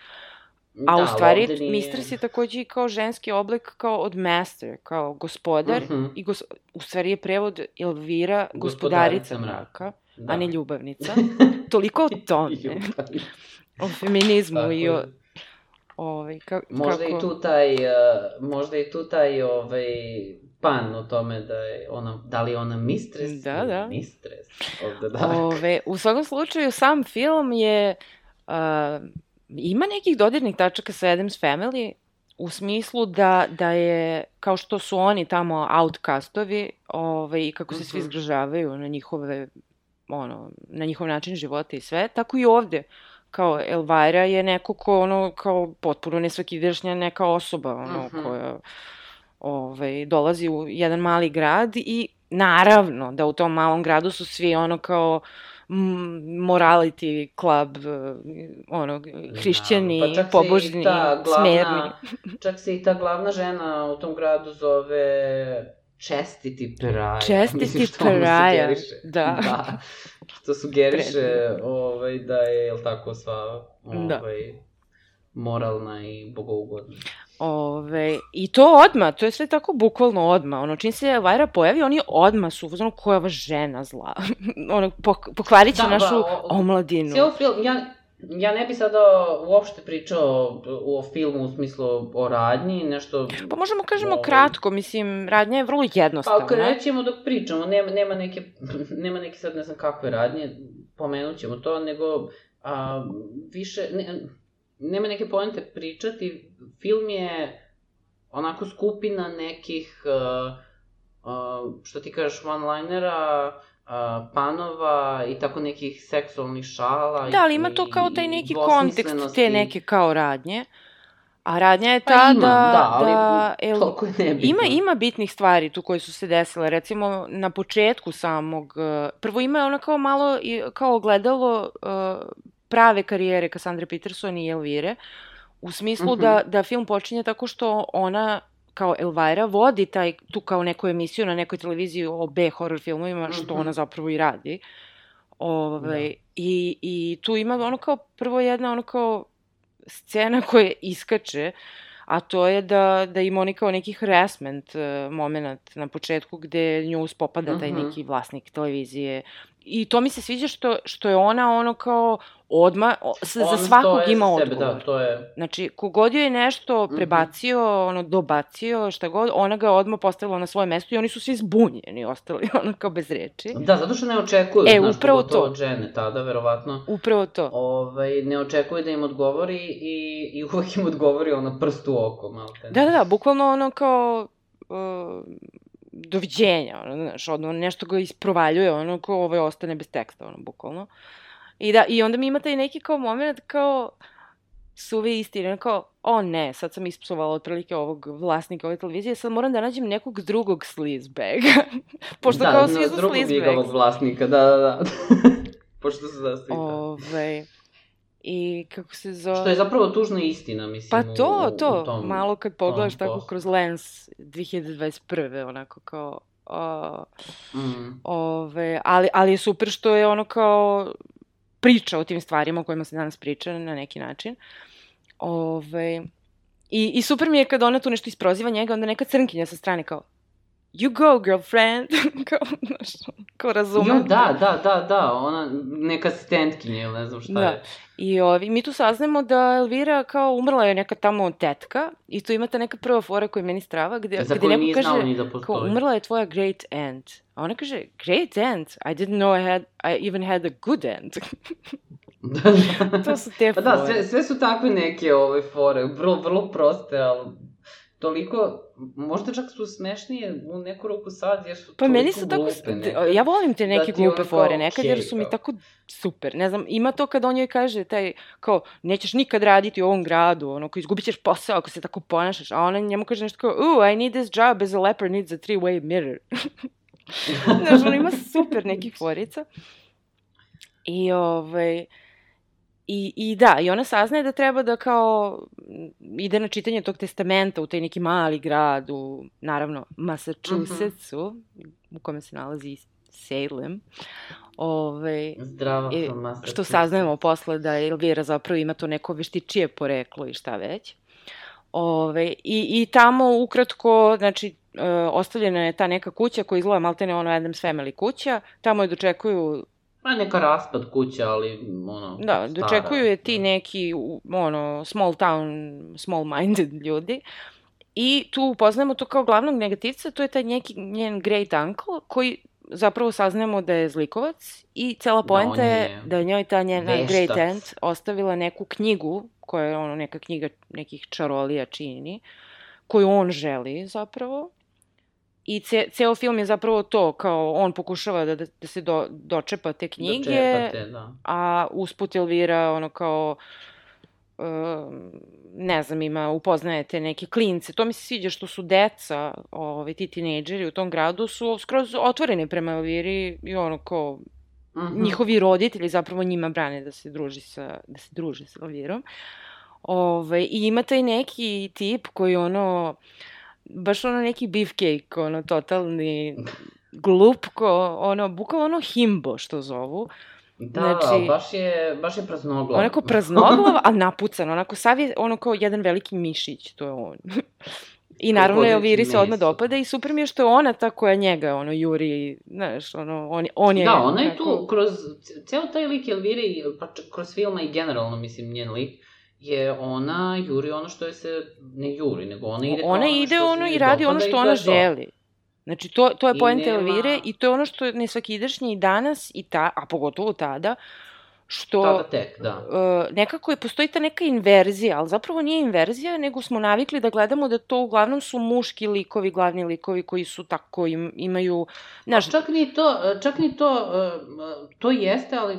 A da, u stvari, nije... mistress je takođe i kao ženski oblik kao od master, kao gospodar. Uh mhm. -huh. I gos... u stvari je prevod Elvira, gospodarica, gospodarica mraka, da. a ne ljubavnica. [LAUGHS] Toliko o tome. o feminizmu Tako i o... Ovaj, ka, Možda kako... i tu taj, uh, možda i tu taj ovaj, pan o tome da je ona, da li je ona mistres Da, ili da. mistres ovde da. Ove, u svakom slučaju, sam film je... Uh, ima nekih dodirnih tačaka sa Adams Family, u smislu da, da je, kao što su oni tamo outcastovi, ovaj, kako se svi Mhm. zgražavaju na njihove, ono, na njihov način života i sve, tako i ovde. Kao Elvira je neko ko, ono, kao potpuno nesvakidašnja neka osoba, ono, Mhm. koja ovaj, dolazi u jedan mali grad i naravno da u tom malom gradu su svi ono kao morality club, eh, ono, hrišćani, Pa pobožni, ta smerni. glavna, čak se i ta glavna žena u tom gradu zove Čestiti Peraja. Čestiti Mislim, što sugeriše. da. [LAUGHS] da. Što sugeriše ovaj, da je, jel tako, sva Da. ovaj, moralna i bogougodna. Ove, I to odma, to je sve tako bukvalno odma. Ono, čim se Elvira pojavi, oni odma su, ono, koja je ova žena zla. [LAUGHS] ono, pok, pokvarit će Da, našu ba, o- omladinu. Cijel film, ja, ja ne bi sada uopšte pričao o filmu u smislu o radnji, nešto... Pa možemo kažemo ovaj, kratko, mislim, radnja je vrlo jednostavna. Pa ako rećemo dok pričamo, nema, nema, neke, [LAUGHS] nema neke sad ne znam kakve radnje, pomenut ćemo to, nego a, više, ne, nema neke poente pričati, film je onako skupina nekih, a, a, što ti kažeš, one-linera, a, panova i tako nekih seksualnih šala. Da, ali ima to kao taj neki kontekst te neke kao radnje. A radnja je Pa ta ima, da, da, ali da El, toliko je nebitno. ima, ima bitnih stvari tu koje su se desile. Recimo, na početku samog... eh, Prvo ima ona kao malo, kao ogledalo eh, prave karijere Cassandre Peterson i Elvire. U smislu Mhm. da, da film počinje tako što ona kao Elvira vodi taj, tu kao neku emisiju na nekoj televiziji o B horror filmovima, što Mhm. ona zapravo i radi. Ovaj, Da. i, I tu ima ono kao prvo jedna ono kao scena koja iskače, a to je da, da ima oni kao neki harassment uh, moment na početku gde nju spopada taj Mhm. neki vlasnik televizije. I to mi se sviđa što, što je ona ono kao odma, o, s, za Ona svakog ima za sebe, odgovor. Da, to je... Znači, kogod joj je nešto Mhm. prebacio, ono, dobacio, šta god, ona ga odmah postavila na svoje mesto i oni su svi zbunjeni, ostali, [LAUGHS] ono, kao bez reči. Da, zato što ne očekuju, E, znaš, upravo to. od žene tada, verovatno. Upravo to. Ovaj, ne očekuje da im odgovori i, i uvek im odgovori ono prst u oko, malte. Da, da, da, bukvalno ono kao... Uh, doviđenja, ono, znaš, ono, nešto ga isprovaljuje, ono, kao ovaj ostane bez teksta, ono, bukvalno. I da, i onda mi ima taj neki kao moment kao suve istine, ono kao, o ne, sad sam ispsovala otprilike ovog vlasnika ove televizije, sad moram da nađem nekog drugog sleazebaga. [LAUGHS] Pošto da, kao svi na su drugog njegovog sleazebags. vlasnika, da, da, da. [LAUGHS] Pošto su da svi, da. Ove, I kako se zove... Što je zapravo tužna istina, mislim, Pa to, u, u, to, u tom... malo kad pogledaš tako poslu. kroz lens 2021. onako kao... Uh, Mm. ove, ali, ali je super što je ono kao priča o tim stvarima o kojima se danas priča na neki način. Ove, i, I super mi je kada ona tu nešto isproziva njega, onda neka crnkinja sa strane kao You go, girlfriend. [LAUGHS] kao, znaš, kao razume. Jo, da, da, da, da, ona, neka asistentkinja ili ne znam šta Da. je. I ovi, mi tu saznamo da Elvira kao umrla je neka tamo tetka i tu imate neka prva fora koja je meni strava gde, Za gde neko kaže ni da kao postoji. umrla je tvoja great aunt. A ona kaže great aunt? I didn't know I had I even had a good aunt. [LAUGHS] da, da. to su te Pa fore. da, sve, sve su takve neke ove fore, vrlo, vrlo proste, ali toliko, možda čak su smešnije u neku ruku sad, jer su Pa meni su tako, ja volim te neke da glupe fore nekad okej, jer su mi kao. tako super. Ne znam, ima to kad on joj kaže taj, kao, nećeš nikad raditi u ovom gradu, ono, kao izgubit ćeš posao ako se tako ponašaš, a ona njemu kaže nešto kao, ooh, I need this job as a leper needs a three-way mirror. [LAUGHS] Znaš, ono ima super nekih forica. I, ovaj, i, I da, i ona saznaje da treba da kao m, ide na čitanje tog testamenta u taj neki mali grad u, naravno, Massachusettsu, u kome se nalazi Salem. Ove, i, fama. što saznajemo posle da Elvira zapravo ima to neko veštičije poreklo i šta već. Ove, i, I tamo ukratko, znači, e, ostavljena je ta neka kuća koja izgleda maltene ono Adams Family kuća, tamo je dočekuju Pa neka raspad kuća, ali ono... Da, dočekuju je ti neki, ono, small town, small minded ljudi. I tu upoznajemo to kao glavnog negativca, to je taj neki njen great uncle, koji zapravo saznajemo da je zlikovac i cela da, poenta da je, je da je njoj ta njena veštac. great aunt ostavila neku knjigu, koja je ono neka knjiga nekih čarolija čini, koju on želi zapravo. I ce, ceo film je zapravo to, kao on pokušava da, da se do, dočepa te knjige, Dočepate, da. a usput Elvira ono kao uh, ne znam, ima, upoznajete neke klince. To mi se sviđa što su deca, ove, ti tinejdžeri u tom gradu su skroz otvoreni prema Elviri i ono kao Mm -hmm. njihovi roditelji zapravo njima brane da se druži sa, da se druže sa Elvirom. Ove, I ima taj neki tip koji ono, baš ono neki beefcake, ono totalni glupko, ono, bukvalno ono himbo što zovu. Da, znači, baš je, baš je praznoglav. Onako praznoglav, a napucan, onako sav je ono kao jedan veliki mišić, to je on. I naravno Elviri se odmah dopada i super mi je što je ona ta koja njega, ono, juri, znaš, ono, on, on je... Da, ona je tu, kroz, ceo taj lik Elviri, pa kroz filma i generalno, mislim, njen lik, je ona juri ono što je se, ne juri, nego ona ide ona ide ono i radi ono što ona želi. Znači, to, to je poenta nema... Elvire i to je ono što je nesvakidašnje i danas, i ta, a pogotovo tada, što tada tek, da. Uh, nekako je, postoji ta neka inverzija, ali zapravo nije inverzija, nego smo navikli da gledamo da to uglavnom su muški likovi, glavni likovi koji su tako, im, imaju... Znaš, čak ni to, čak ni to, uh, to jeste, ali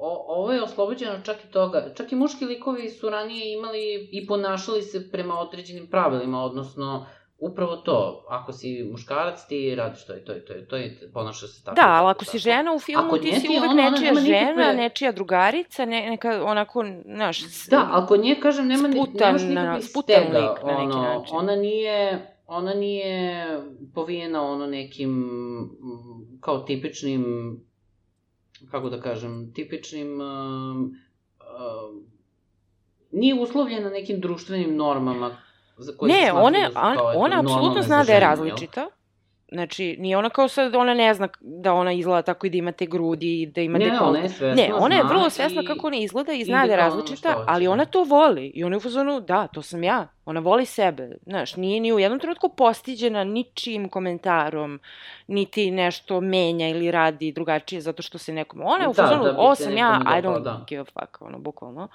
o, ovo je oslobođeno čak i toga. Čak i muški likovi su ranije imali i ponašali se prema određenim pravilima, odnosno upravo to, ako si muškarac, ti radiš to i to i to i to i ponaša se tako. Da, ali ako si žena u filmu, ako ti si uvek ono, nečija žena, nikakve... nečija drugarica, ne, neka onako, znaš... Da, ako nje, kažem, nema, sputan, nemaš nikakvih sputan stega, lik na neki ono, način. Ona nije, ona nije povijena ono nekim, kao tipičnim, kako da kažem, tipičnim... Uh, uh, nije uslovljena nekim društvenim normama za koje ne, ona, da ona apsolutno zna da je različita. Jel? Znači, nije ona kao sad, ona ne zna da ona izgleda tako i da ima te grudi i da ima ne, dekolte. Ne, ona je svesna, Ne, ona je vrlo svesna i... kako ona izgleda i zna da je različita, ali ona to voli. I ona je u fazonu, da, to sam ja. Ona voli sebe. Znaš, nije ni u jednom trenutku postiđena ničim komentarom, niti nešto menja ili radi drugačije zato što se nekom... Ona je u da, fazonu, da, ovo sam ja, I don't da. give a fuck, ono, bukvalno.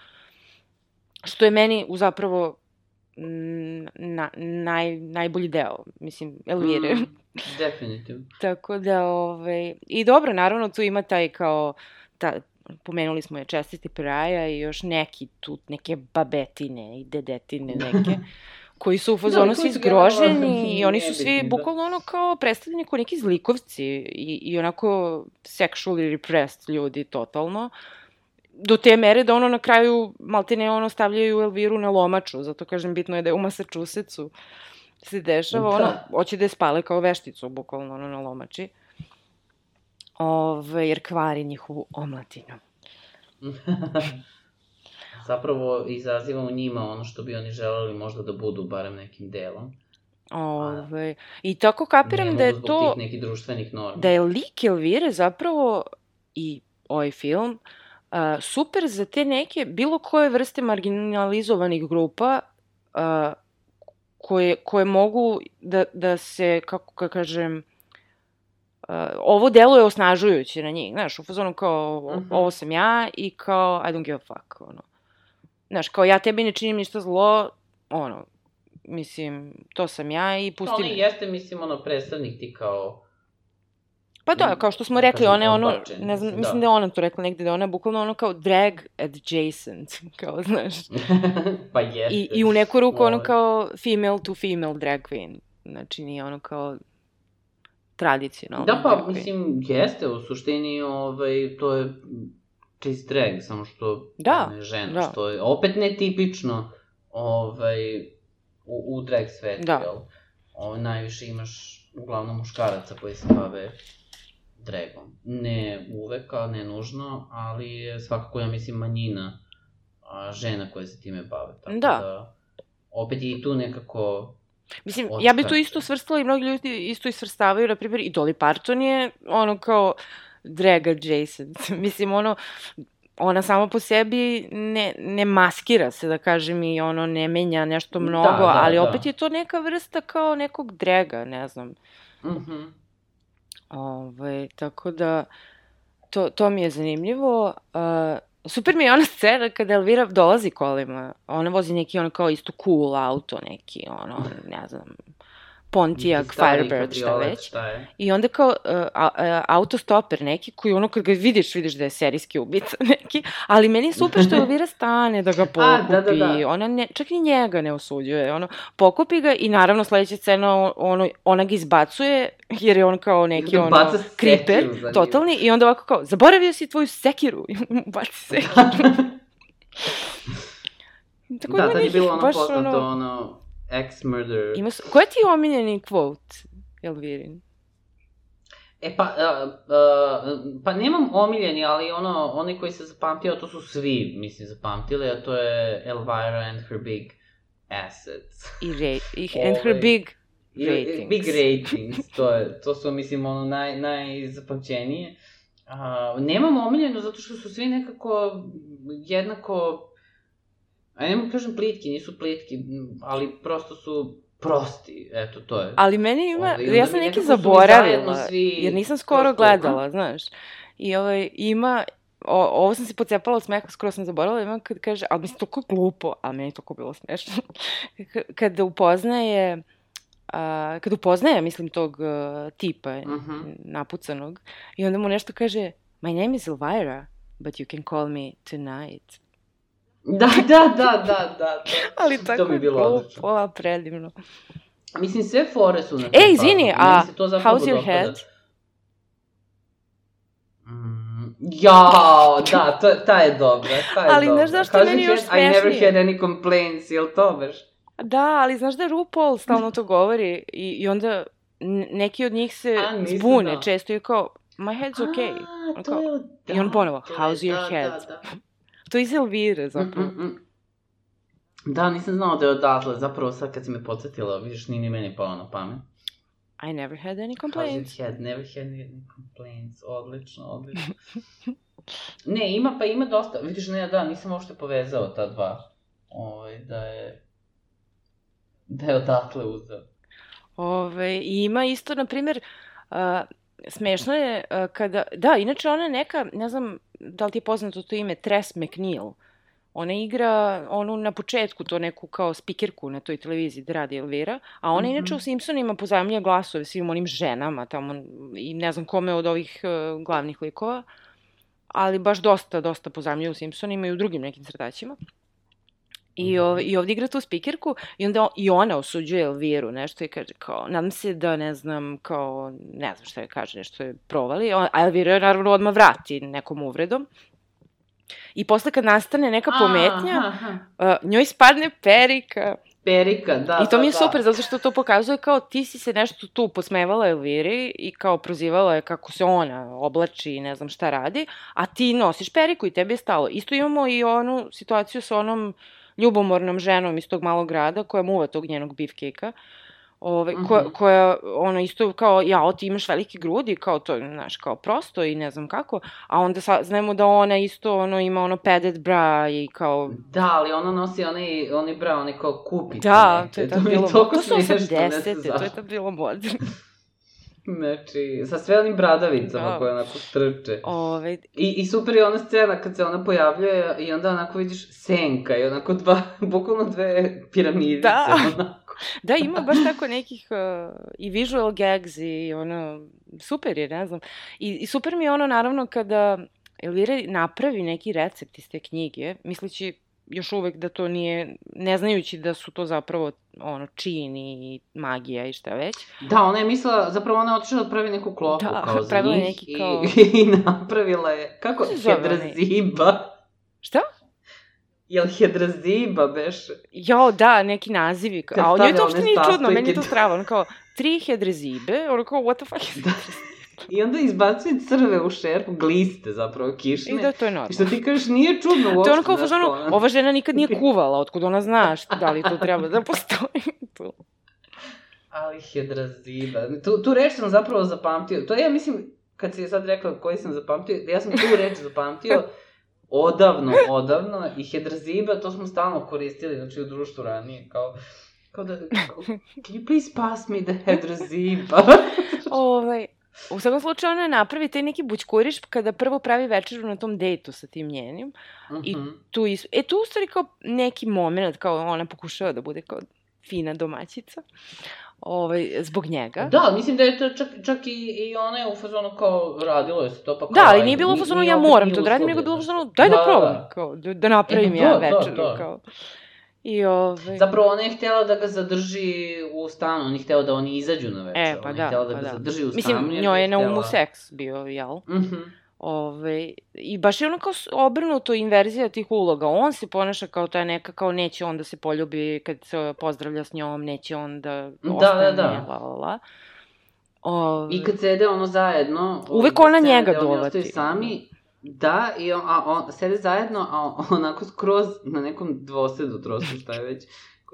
Što je meni u zapravo na, naj, najbolji deo, mislim, Elvire. Mm, [LAUGHS] definitivno. [LAUGHS] Tako da, ovaj, i dobro, naravno, tu ima taj kao, ta, pomenuli smo je čestiti praja i još neki tu, neke babetine i dedetine neke, [LAUGHS] koji su u fazonu da, svi zgroženi i oni su svi da. bukvalno ono kao predstavljeni kao neki zlikovci i, i onako sexually repressed ljudi totalno. Uh, do te mere da ono na kraju maltene ono stavljaju Elviru na lomaču, zato kažem bitno je da je u Massachusettsu se dešava, da. ono, hoće da je spale kao vešticu, bukvalno ono na lomači. Ove, jer kvari njihovu omlatinu. [LAUGHS] Zapravo izaziva u njima ono što bi oni želeli možda da budu, barem nekim delom. Ove, I tako kapiram da je to... Tih nekih društvenih norma. Da je lik Elvire zapravo i ovaj film uh, uh, super za te neke, bilo koje vrste marginalizovanih grupa uh, koje, koje mogu da, da se, kako ka kažem, uh, ovo delo je osnažujuće na njih, znaš, u fazonu kao, uh mhm. -huh. ovo sam ja i kao, I don't give a fuck, ono. Znaš, kao ja tebi ne činim ništa zlo, ono, mislim, to sam ja i pusti me. jeste, mislim, ono, predstavnik ti kao Pa da, kao što smo rekli, ona je ono, ne znam, da. mislim da je ona to rekla negde, da ona je bukvalno ono kao drag adjacent, [LAUGHS] kao, znaš. [LAUGHS] pa jeste. I, I u neku ruku ono kao female to female drag queen. Znači nije ono kao tradicionalno. Da, pa, mislim, jeste, u suštini, ovaj, to je čist drag, samo što da, ne žena, da. što je opet netipično ovaj, u, u drag svetu, da. jel? O, ovaj, najviše imaš uglavnom muškaraca koji se bave dragom. Ne uvek, a ne nužno, ali je svakako, ja mislim, manjina a, žena koje se time bave. Tako da. da opet i tu nekako Mislim, ja bih tu isto svrstala i mnogi ljudi isto i svrstavaju, na primjer, i Dolly Parton je ono kao drag adjacent. [LAUGHS] Mislim, ono, ona sama po sebi ne, ne maskira se, da kažem, i ono ne menja nešto Da, mnogo, da, ali da. opet je to neka vrsta kao nekog draga, ne znam. Mhm. Ove, tako da, to, to mi je zanimljivo. Uh, super mi je ona scena kada Elvira dolazi kolima. Ona vozi neki ono kao isto cool auto, neki ono, ne znam, Pontiac, Firebird, šta već. Šta je? I onda kao uh, a, a, autostoper neki koji ono kad ga vidiš, vidiš da je serijski ubica [LAUGHS] neki, ali meni je super što [LAUGHS] Elvira stane da ga pokupi. A, da, da, da. Ona ne, čak ni njega ne osuđuje. Ono, pokupi ga i naravno sledeća scena ono, ona ga izbacuje jer je on kao neki ono Baca sekiru kriper, totalni i onda ovako kao zaboravio si tvoju sekiru [LAUGHS] i mu baci sekiru. Tako da, tad je bilo ono baš poznato, ono... ono, ex-murder. Ima, su- ti je omiljeni quote, Elvirin? E pa, uh, uh, pa nemam omiljeni, ali ono, oni koji se zapamtio, to su svi, mislim, zapamtili, a to je Elvira and her big assets. I, re, i [LAUGHS] and her Ovaj, big I- Ratings. Big [LAUGHS] ratings, to, je, to su, mislim, ono, naj, najzapamćenije. Uh, nemam omiljeno zato što su svi nekako jednako, a ne mogu kažem plitki, nisu plitki, ali prosto su prosti, eto, to je. Ali meni ima, Ovaj, onda ja sam neki zaboravila, svi jer nisam skoro gledala, znaš. I ovaj, ima, o, ovo sam se pocepala od smeha, skoro sam zaboravila, ima kad kaže, ali mislim, toliko glupo, a meni je toliko bilo smešno, [LAUGHS] K- kada upoznaje, a, kada upoznaje, mislim, tog uh, tipa Mhm. napucanog, i onda mu nešto kaže, my name is Elvira, but you can call me tonight. Da, da, [LAUGHS] da, da, da. da. Ali To tako bi je bilo glupo, a predivno. Mislim, sve fore su na E, izvini, a to how's your head? Mm, jao, da, to, ta je dobra, ta je Ali dobra. znaš zašto je meni još head? I never had any complaints, jel to baš? Da, ali znaš da RuPaul stalno to govori i, i onda neki od njih se A, nisam zbune znala. često i kao, my head's okay. A, On to kao- je od... i on ponovo, to je- how's your da, head? Da, da. To iz Elvire zapravo. Mm, mm, mm. Da, nisam znao da je odatle, zapravo sad kad si me podsjetila, vidiš, nije ni meni palo na pamet. I never had any complaints. head? Never had any complaints. Odlično, odlično. [LAUGHS] ne, ima pa ima dosta. Vidiš, ne, da, nisam uopšte povezao ta dva. Ovaj, da je... Da je odatle uzeo. Ove, I ima isto, na primjer, uh, smešno je uh, kada, da, inače ona neka, ne znam da li ti je poznato to ime, Tress McNeil. Ona igra onu na početku, to neku kao spikerku na toj televiziji da radi Elvira, a ona Mhm. inače u Simpsonima pozajemlja glasove svim onim ženama tamo i ne znam kome od ovih uh, glavnih likova, ali baš dosta, dosta pozajemlja u Simpsonima i u drugim nekim crtaćima. I, Mhm. ov, I ovdje igra tu spikerku i onda o- i ona osuđuje Elviru nešto i kaže kao, nadam se da ne znam, kao, ne znam šta je kaže, nešto je provali, a Elvira je naravno odmah vrati nekom uvredom. I posle kad nastane neka pometnja, Aha, aha. uh, njoj spadne perika. Perika, da, I to da, mi je da. super, zato što to pokazuje kao ti si se nešto tu posmevala Elviri i kao prozivala je kako se ona oblači i ne znam šta radi, a ti nosiš periku i tebi je stalo. Isto imamo i onu situaciju sa onom ljubomornom ženom iz tog malog grada koja muva tog njenog beefcake-a. Ove, koja, Mhm. koja, ono, isto kao, ja, ti imaš velike grudi, kao to, znaš, kao prosto i ne znam kako, a onda sa, znamo da ona isto, ono, ima ono padded bra i kao, Da, ali ona nosi onaj, onaj bra, onaj kao kupice. da, to je mi bilo, toliko to su smiješno, ne 80. znam to zašto. je tad bilo moderno. Znači, sa sve onim bradavicama Da. koje onako trče. Ove, I, I super je ona scena kad se ona pojavljuje i onda onako vidiš senka i onako dva, [LAUGHS] bukvalno dve piramidice. Da. [LAUGHS] Onako. [LAUGHS] da, ima baš tako nekih uh, i visual gags i ono, super je, ne znam. I, I super mi je ono, naravno, kada Elvira napravi neki recept iz te knjige, misleći još uvek da to nije, ne znajući da su to zapravo ono, čin i magija i šta već. Da, ona je mislila, zapravo ona je otišla da pravi neku klopu Da, kao za je njih neki i, kao- [LAUGHS] i napravila je, kako? Hedraziba. Šta? Jel Hedraziba beše? Jo, da, neki nazivi. Kad A o njoj stave to uopšte nije čudno, meni je to strava. Ono kao, tri hedrezibe, ono kao, what the fuck is Da. I onda izbacuje crve u šerpu, gliste zapravo, kišne. I da, to je normalno. I što ti kažeš, nije čudno uopšte. To je ono kao znaš, fazonu, ono. ova žena nikad nije kuvala, otkud ona zna šta, da li to treba da postoji tu. Ali Hedraziba. Tu, tu reč sam zapravo zapamtio. To je, ja mislim, kad si sad rekla koji sam zapamtio, ja sam tu reč zapamtio odavno, odavno i Hedraziba, to smo stalno koristili, znači u društvu ranije, kao, kao da, kao, can you please pass me the Hedraziba? ovaj, U svakom slučaju ona napravi taj neki bućkuriš kada prvo pravi večeru na tom dejtu sa tim njenim. Mm -hmm. I Mhm. tu is... E tu u stvari kao neki moment, kao ona pokušava da bude kao fina domaćica. Ovaj, zbog njega. Da, mislim da je to čak, čak i, i ona je u fazonu kao radilo je se to pa kao... Da, ali nije bilo u fazonu ja moram to da radim, nego je bilo u fazonu daj da, Da, probam, da. kao, da, da napravim E, ja to, to, večeru, to. kao. I ovaj... Zapravo ona je htjela da ga zadrži u stanu, on je htjela da oni izađu na večer. E, pa on da, je htjela da pa ga da. zadrži u stanu. Mislim, njoj je na umu seks bio, jel? Mhm. Ove, I baš je ono kao s- obrnuto inverzija tih uloga. On se ponaša kao ta neka, kao neće on da se poljubi kad se pozdravlja s njom, neće on da Da, ostane, da, da. la, la, la. Ove, I kad sede ono zajedno... Uvek ona njega oni dovati. ostaju sami, da, i on, a on, sede zajedno, a onako skroz na nekom dvosedu trosu, šta je već,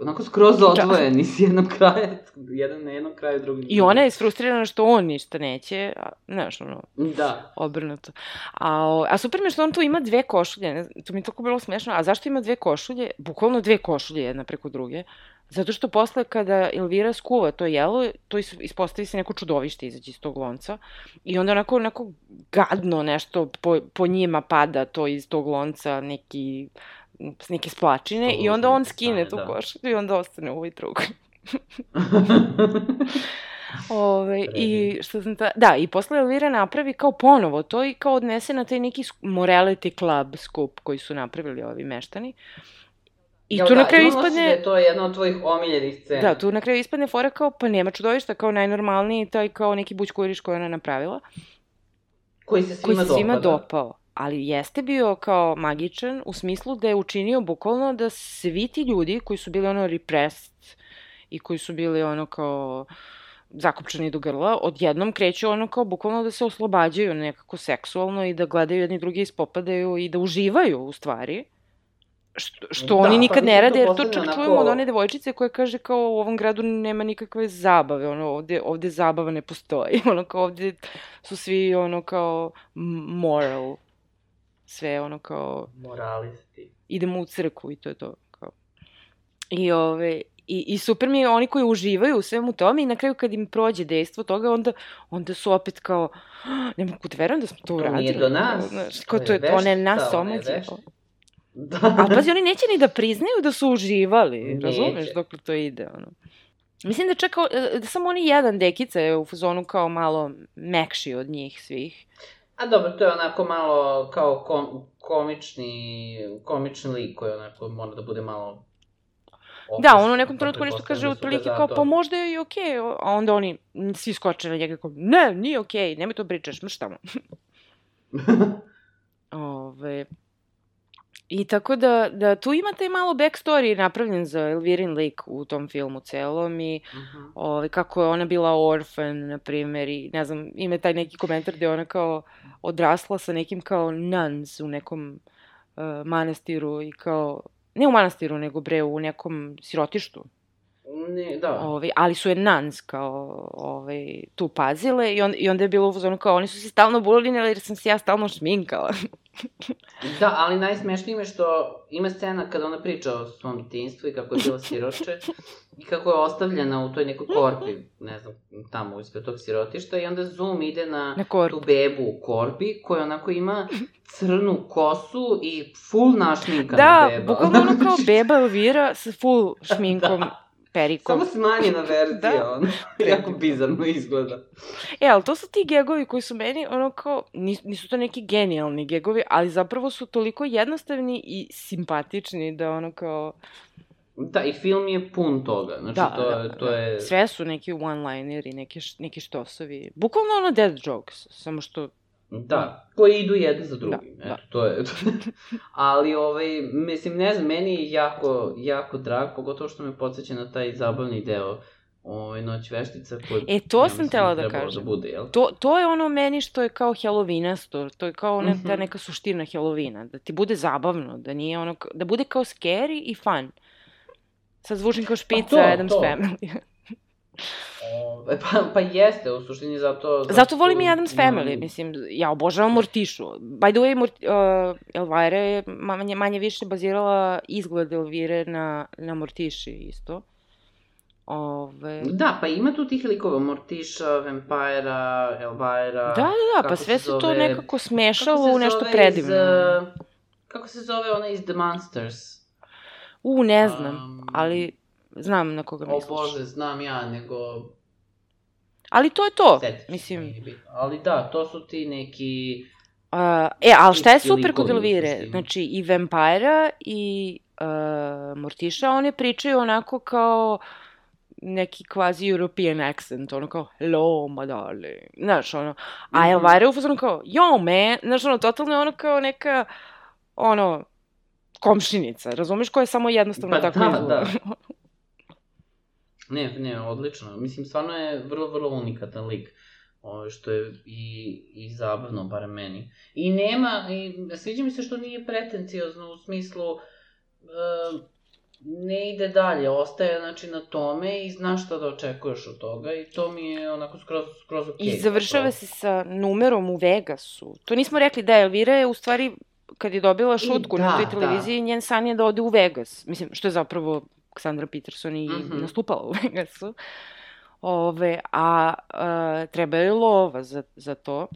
onako skroz odvojeni s jednog kraja, jedan na jednom kraju, drugi I ona je isfrustrirana što on ništa neće, a, znaš, ono, Da. obrnuto. A, a super mi je što on tu ima dve košulje, ne, to mi je toliko bilo smešno, a zašto ima dve košulje? Bukvalno dve košulje jedna preko druge. Zato što posle kada Elvira skuva to jelo, to is, ispostavi se neko čudovište izađe iz tog lonca i onda onako, onako gadno nešto po, po njima pada to iz tog lonca, neki neke splačine Što i onda on skine strane, tu da. košulju i onda ostane u ovoj drugoj. [LAUGHS] Ove, I što sam ta... Da, i posle Elvira napravi kao ponovo to i kao odnese na taj neki morality club skup koji su napravili ovi meštani. I Jel tu da, na kraju ispadne... Da je to jedna od tvojih omiljenih scena. Da, tu na kraju ispadne fora kao, pa nema čudovišta, kao najnormalniji taj kao neki bućkuriš koji je ona napravila, Koji se koji svima se svima dopada. dopao. Ali jeste bio kao magičan u smislu da je učinio bukvalno da svi ti ljudi koji su bili ono repressed i koji su bili ono kao zakopčani do grla, odjednom kreću ono kao bukvalno da se oslobađaju nekako seksualno i da gledaju jedni drugi ispopadaju i da uživaju u stvari. Što, što Da, oni pa nikad ne mislim, rade, to jer to čak onako- čujemo od one devojčice koja kaže kao u ovom gradu nema nikakve zabave, ono ovde, ovde zabava ne postoji, [LAUGHS] ono kao ovde su svi ono kao moral, sve ono kao Moralisti. idemo u crkvu i to je to. Kao. I, ove, i, I super mi je oni koji uživaju u svemu tome i na kraju kad im prođe dejstvo toga, onda, onda su opet kao, "Ah, ne mogu da verujem da smo to To uradili. nije do nas, Kao, znaš, to je to je, ona je nas veštica, ona je veštica. Da. A pazi, oni neće ni da priznaju da su uživali, Neće. razumeš, dok to ide, ono. Mislim da čak, e, da samo oni jedan dekica je u fazonu kao malo mekši od njih svih. A dobro, to je onako malo kao kom, komični, komični lik koji onako mora da bude malo... Da, opušten, on u nekom trenutku nešto kaže pretpostavljam da otprilike kao, pa možda je i okej, a onda oni svi skoče na njega kao, ne, nije okej, nemoj to pričaš, mrštamo. [LAUGHS] Ove, I tako da, da tu ima taj malo backstory napravljen za Elvirin lik u tom filmu celom i Mhm. ove, kako je ona bila orfan, na primjer, i ne znam, ima taj neki komentar gde ona kao odrasla sa nekim kao nuns u nekom uh, manastiru i kao, ne u manastiru, nego bre u nekom sirotištu. Ne, da. Ovaj, ali su je nuns kao ovaj, tu pazile i, on, i onda je bilo u fazonu kao oni su se stalno bulinili jer sam se ja stalno šminkala. Da, ali najsmešnije je što ima scena kada ona priča o svom detinjstvu i kako je bila siroče i kako je ostavljena u toj nekoj korpi, ne znam, tamo ispred tog sirotišta i onda zoom ide na, Na tu bebu u korpi koja onako ima crnu kosu i full našminkana Da, beba. bukvalno ono kao [LAUGHS] beba Elvira sa full šminkom, Da. Perikom. Samo smanjena [LAUGHS] verzija, Da. ono. [LAUGHS] [LAUGHS] jako bizarno izgleda. E, ali to su ti gegovi koji su meni, ono kao, nis, nisu to neki genijalni gegovi, ali zapravo su toliko jednostavni i simpatični da ono kao, Da, i film je pun toga. Znači, da, to, da, to da. je... sve su neki one-lineri, neki, neki štosovi. Bukvalno ono dead jokes, samo što Da, koji idu jedno za drugim. Da, Eto, da. to je... [LAUGHS] Ali, ovaj, mislim, ne znam, meni je jako, jako drag, pogotovo što me podsjeća na taj zabavni deo ovaj, Noć veštica koji... E, to ja sam mislim, htela da trebalo kažem. da bude, jel? To, to je ono meni što je kao Halloweenasto, to je kao ona, ta Mhm. neka suština Halloweena, da ti bude zabavno, da nije ono, da bude kao scary i fun. Sad zvučim kao špica to, Adam's to. Family. Ove, pa, pa jeste, u suštini zato... Zato volim i Adams Family, mislim, ja obožavam Mortišu. By the way, Mort, uh, Elvira je manje, manje više bazirala izgled Elvire na, na Mortiši isto. Ove... Da, pa ima tu tih likova, Mortiša, Vampira, Elvira... Da, da, da, pa sve se to zove- nekako kako smešalo u nešto predivno. Iz, uh, kako se zove ona iz The Monsters? U, ne znam, Um, ali znam na koga O misliš. bože, znam ja, nego... Ali to je to, se, mislim. Ali da, to su ti neki... Uh, e, ali šta je super kod Elvire? Znači, i Vampira i uh, Mortiša, one pričaju onako kao neki kvazi European accent, ono kao, hello, my darling, znaš, ono, a Mhm. Elvira je u fazonu kao, yo, man, znaš, ono, totalno je ono kao neka, ono, komšinica, razumeš, koja je samo jednostavno Pa tako da, izgleda. da. [LAUGHS] Ne, ne, odlično. Mislim, stvarno je vrlo, vrlo unikatan lik. Ovo, što je i, i zabavno, barem meni. I nema, i sviđa mi se što nije pretenciozno u smislu e, ne ide dalje, ostaje znači na tome i znaš šta da očekuješ od toga i to mi je onako skroz, skroz okej. I završava se sa numerom u Vegasu. To nismo rekli da Elvira je u stvari kad je dobila šutku da, na toj da. televiziji, njen san je da ode u Vegas. Mislim, što je zapravo Ksandra Peterson i Mhm. nastupala u [LAUGHS] Vegasu. Ove, a, a treba je lova za, za to.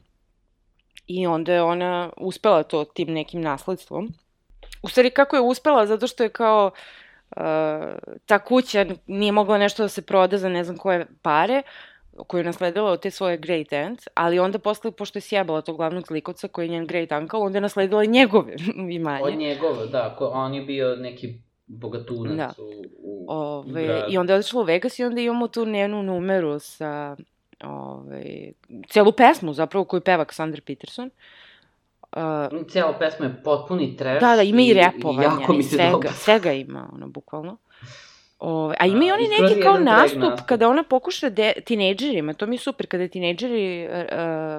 I onda je ona uspela to tim nekim nasledstvom. U stvari, kako je uspela? Zato što je kao uh, ta kuća nije mogla nešto da se proda za ne znam koje pare, koju je nasledila od te svoje great aunt, ali onda posle, pošto je sjebala tog glavnog zlikovca koji je njen great uncle, onda je nasledila njegove [LAUGHS] imanje. Od njegova, da, ko, on je bio neki bogatunac Da. u, u Ove, gradu. I onda je otišla u Vegas i onda imamo tu njenu numeru sa ove, celu pesmu zapravo koju peva Cassandra Peterson. Uh, Cijela pesma je potpuni trash. da, da, ima i repovanja jako i mi se svega, dopada. svega ima, ono, bukvalno. [LAUGHS] Ove, a ima i A, oni neki kao nastup, nastup. kada ona pokuša de, tinejdžerima, to mi je super, kada tinejdžeri uh,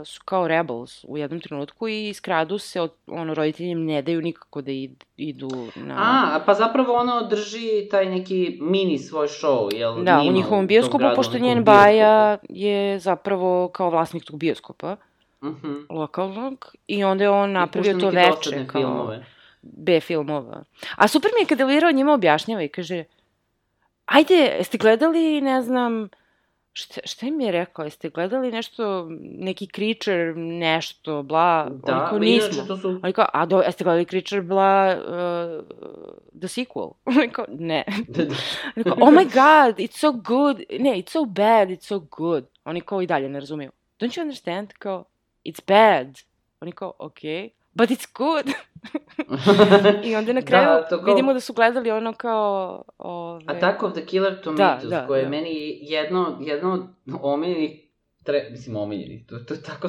su kao rebels u jednom trenutku i skradu se, od, ono, roditelji im ne daju nikako da id, idu na... A, pa zapravo ona drži taj neki mini svoj show, jel? Da, u njihovom bioskopu, gradu, pošto njen baja je zapravo kao vlasnik tog bioskopa Mhm. lokalnog i onda je on napravio to veče kao filmove. B filmova. A super mi je kada Elvira o njima objašnjava i kaže ajde, jeste gledali, ne znam, šta, šta im je rekao, jeste gledali nešto, neki creature, nešto, bla, Da, kao ma nismo. inače to su... Oni kao, a do, jeste gledali Creature, bla, uh, the sequel? [LAUGHS] Oni kao, ne. Oni kao, oh my god, it's so good. Ne, it's so bad, it's so good. Oni kao i dalje ne razumiju. Don't you understand? Kao, it's bad. Oni kao, okay, but it's good. [LAUGHS] I onda na kraju Da, to kao- vidimo da su gledali ono kao... Ove... Attack of the Killer Tomatoes, da, koje je da. meni jedno, jedno od omiljenih, tre, mislim omiljenih, to, to je tako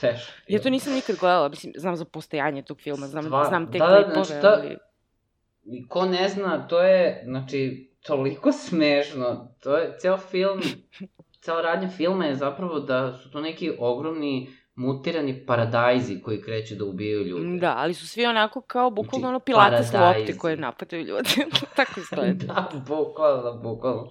trash. Ja to nisam nikad gledala, mislim, znam za postojanje tog filma, znam, Stvarno, znam te da, da, klipove, znači, ta- ali... Ko ne zna, to je, znači, toliko [LAUGHS] smešno. To je, ceo film, [LAUGHS] cela radnja filma je zapravo da su to neki ogromni mutirani paradajzi koji kreću da ubijaju ljude. Da, ali su svi onako kao bukvalno Znači, ono pilates paradajzi. lopte koje napadaju ljude. [LAUGHS] Tako izgleda. [LAUGHS] da, bukvalno, bukvalno.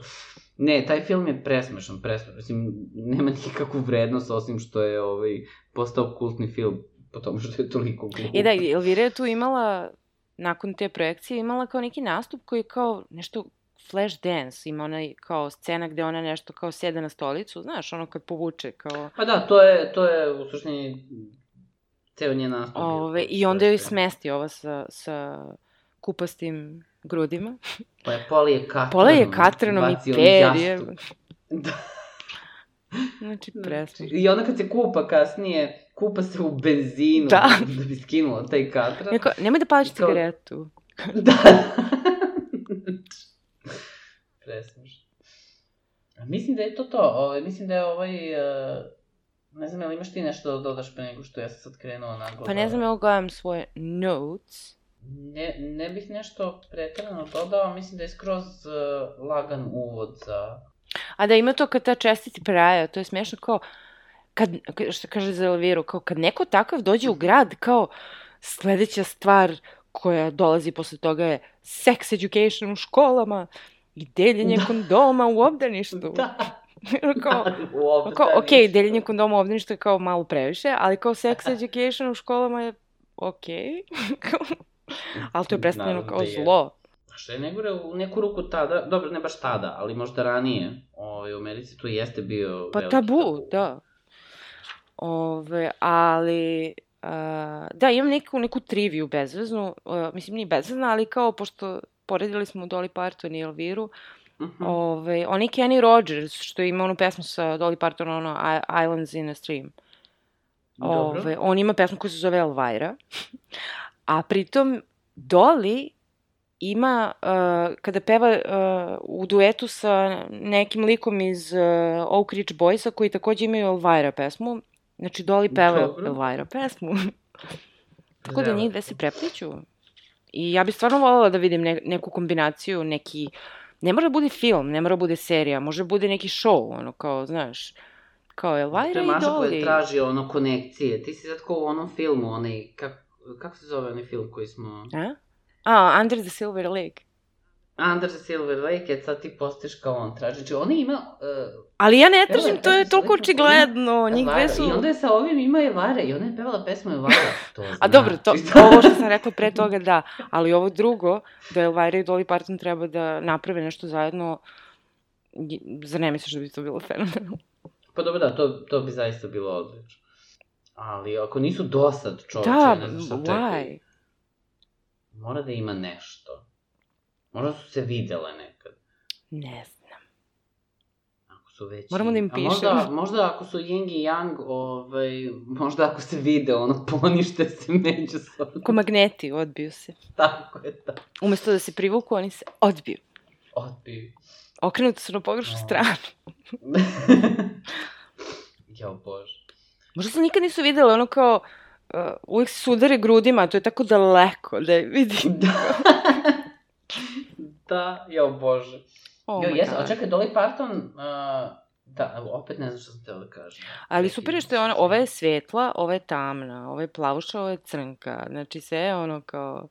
Ne, taj film je presmešan, presmešan. Mislim, nema nikakvu vrednost osim što je ovaj, postao kultni film po tomu što je toliko glup. I da, i Elvira je tu imala, nakon te projekcije, imala kao neki nastup koji je kao nešto flash dance, ima onaj kao scena gde ona nešto kao sjede na stolicu, znaš, ono kad povuče kao... Pa da, to je, to je u suštini ceo njen nastup. Ove, I onda joj smesti ova sa, sa kupastim grudima. Pa je Pola je katranom. Pola je katranom i jastuk. [LAUGHS] Da. Znači, presmešno. I onda kad se kupa kasnije, kupa se u benzinu Da. da bi skinula taj katran. Neko, nemoj da pališ cigaretu. [LAUGHS] Da. [LAUGHS] [LAUGHS] Presmešno. Mislim da je to to. Ovaj, mislim da je ovaj... Uh, ne znam, ili imaš ti nešto da dodaš pre nego što ja sam sad krenuo na Pa ne znam, evo gledam svoje notes. Ne, ne bih nešto pretrano dodao, mislim da je skroz uh, lagan uvod za... A da ima to kad ta čestiti praja, to je smešno kao, kad, ka- što kaže za Elviru, kao kad neko takav dođe u grad, kao sledeća stvar koja dolazi posle toga je sex education u školama i deljenje Da. kondoma u obdaništu. [LAUGHS] Da. kao, U kao, ok, deljenje kondoma u obdaništu je kao malo previše, ali kao sex [LAUGHS] education u školama je ok. [LAUGHS] ali to je predstavljeno kao da je. zlo. A što je negore u neku ruku tada, dobro, ne baš tada, ali možda ranije, ovaj, u Americi to jeste bio Pa veliki tabu, da. Ove, ali, da, imam neku, neku triviju bezveznu, a, mislim nije bezvezna, ali kao, pošto poredili smo Dolly Parton i Elviru, Mhm. ove, on je Kenny Rogers, što ima onu pesmu sa Dolly Parton, ono, Islands in a Stream. Dobro. Ove, on ima pesmu koja se zove Elvira, [LAUGHS] a pritom Dolly ima, uh, kada peva uh, u duetu sa nekim likom iz uh, Oak Ridge Boysa, koji takođe imaju Elvira pesmu, znači Dolly peva. Elvira pesmu. [LAUGHS] Tako da njih dve se prepliću. I ja bih stvarno voljela da vidim ne, neku kombinaciju, neki... Ne mora da bude film, ne mora da bude serija, može da bude neki show, ono kao, znaš, kao Elvira To je i Maša koja Dolly. traži ono konekcije. Ti si sad kao u onom filmu, onaj, kak, kako se zove onaj film koji smo... A? A, Under the Silver Lake. Under the Silver Lake, et sad ti postaješ kao on traži. Znači, ona ima... Uh, Ali ja ne tražim, to je toliko očigledno, njih Elvira. dve su... I onda je sa ovim ima Elvira i ona je pevala pesmu Elvira. To A dobro, to, znači ovo što sam rekla pre toga, da. Ali ovo drugo, da Elvira i Dolly Parton treba da naprave nešto zajedno, je- zar ne misliš da bi to bilo fenomenalno? Pa dobro, da, to, to bi zaista bilo odlično. Ali ako nisu dosad čoveče, Da, ne znam šta čekaju. Mora da ima nešto. Možda su se videle nekad. Ne znam. Ako su već... Moramo da im A možda, pišemo. možda ako su Ying i Yang, ovaj, možda ako se vide, ono, [LAUGHS] ponište se međusobno. Ko magneti, odbiju se. Tako je, da. Umesto da se privuku, oni se odbiju. Odbiju. Okrenuti su na pogrešnu No. stranu. [LAUGHS] Jao bože. Možda se nikad nisu videle, ono kao, uh, uvijek se sudare grudima, to je tako daleko da je vidi. [LAUGHS] Da. Da, jao bože. Oh jo, jes, a čekaj, Dolly Parton, uh, da, opet ne znam što sam htela da kažem. Ali super je što je ona, ova je svetla, ova je tamna, ova je plavuša, ova je crnka. Znači sve je ono kao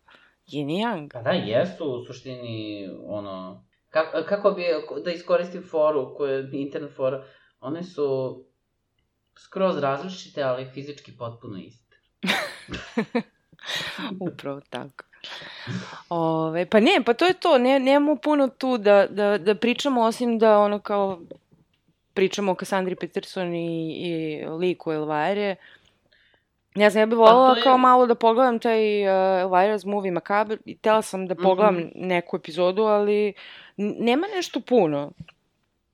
yin i yang. Pa da, jesu u suštini, ono, kako, kako bi, da iskoristim foru, koja je internet fora, one su skroz različite, ali fizički potpuno iste. [LAUGHS] [LAUGHS] Upravo tako. Ove, pa ne, pa to je to, ne, nemamo puno tu da, da, da pričamo, osim da ono kao pričamo o Cassandri Peterson i, i liku Elvire. Ne znam, ja bih voljela Pa je- kao malo da pogledam taj uh, Elvira's Movie Macabre i tela sam da pogledam Mhm. neku epizodu, ali nema nešto puno.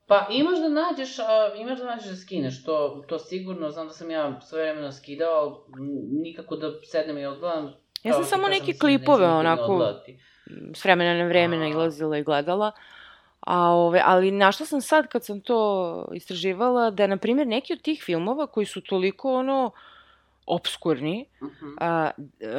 Pa imaš da nađeš, a, imaš da nađeš da skineš, to, to sigurno, znam da sam ja sve vremena skidao, ali nikako da sednem i odgledam. Ja sam samo neke klipove onako s vremena na vreme nailazila i gledala. A, ove, ali našla sam sad kad sam to istraživala da, na primjer, neki od tih filmova koji su toliko ono obskurni, Mhm. a,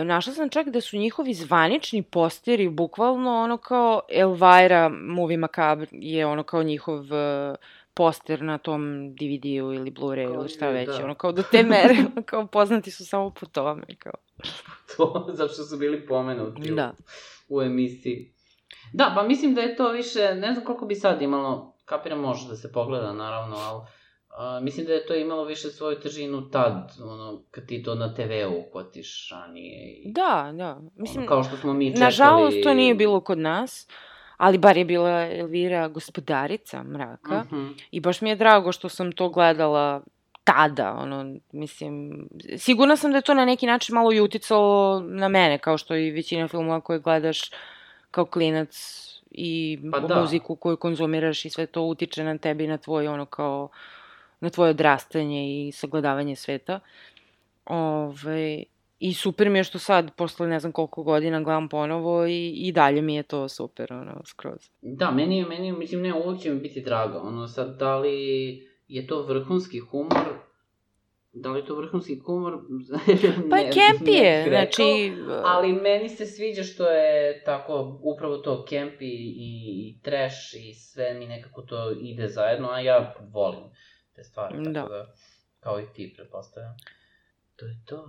našla sam čak da su njihovi zvanični posteri bukvalno ono kao Elvira Movie Macabre je ono kao njihov e, poster na tom DVD-u ili Blu-rayu Kao ili šta već, da. ono kao do te mere, ono [LAUGHS] kao poznati su samo po tome, kao. [LAUGHS] to, zato što su bili pomenuti u- Da. u emisiji. Da, pa mislim da je to više, ne znam koliko bi sad imalo, kapiram može da se pogleda naravno, ali a, mislim da je to imalo više svoju težinu tad, ono, kad ti to na TV-u uhvatiš ranije. I, Da, da. Mislim, ono, kao što smo mi čekali... Nažalost, to nije bilo kod nas, ali bar je bila Elvira gospodarica mraka. Mhm. I baš mi je drago što sam to gledala tada, ono, mislim, sigurna sam da je to na neki način malo i uticalo na mene, kao što i većina filmova koje gledaš kao klinac i Pa da. muziku koju konzumiraš i sve to utiče na tebi, na tvoj, ono, kao, na tvoje odrastanje i sagledavanje sveta. Ove, I super mi je što sad, posle ne znam koliko godina, gledam ponovo i, i dalje mi je to super, ono, skroz. Da, meni je, meni je, mislim, ne, uvijek će mi biti drago. Ono, sad, da li je to vrhunski humor, da li je to vrhunski humor? [LAUGHS] Pa ne, je campi ne je, bih rekao, znači... Ali meni se sviđa što je tako, upravo to, campi i, i trash i sve mi nekako to ide zajedno, a ja volim te stvari, tako Da. da, kao i ti, pretpostavljam. To je to.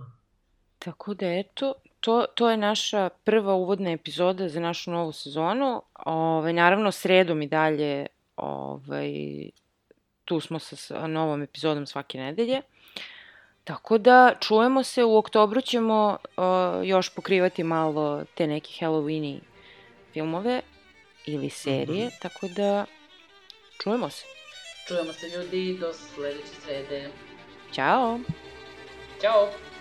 Tako da eto, to, to je naša prva uvodna epizoda za našu novu sezonu. Ove, naravno, sredom i dalje ovaj, tu smo sa, novom epizodom svake nedelje. Tako da, čujemo se, u oktobru ćemo uh, još pokrivati malo te neke Halloweeni filmove ili serije, mm -hmm. tako da čujemo se. Čujemo se ljudi do sledeće srede. Ćao! Ćao!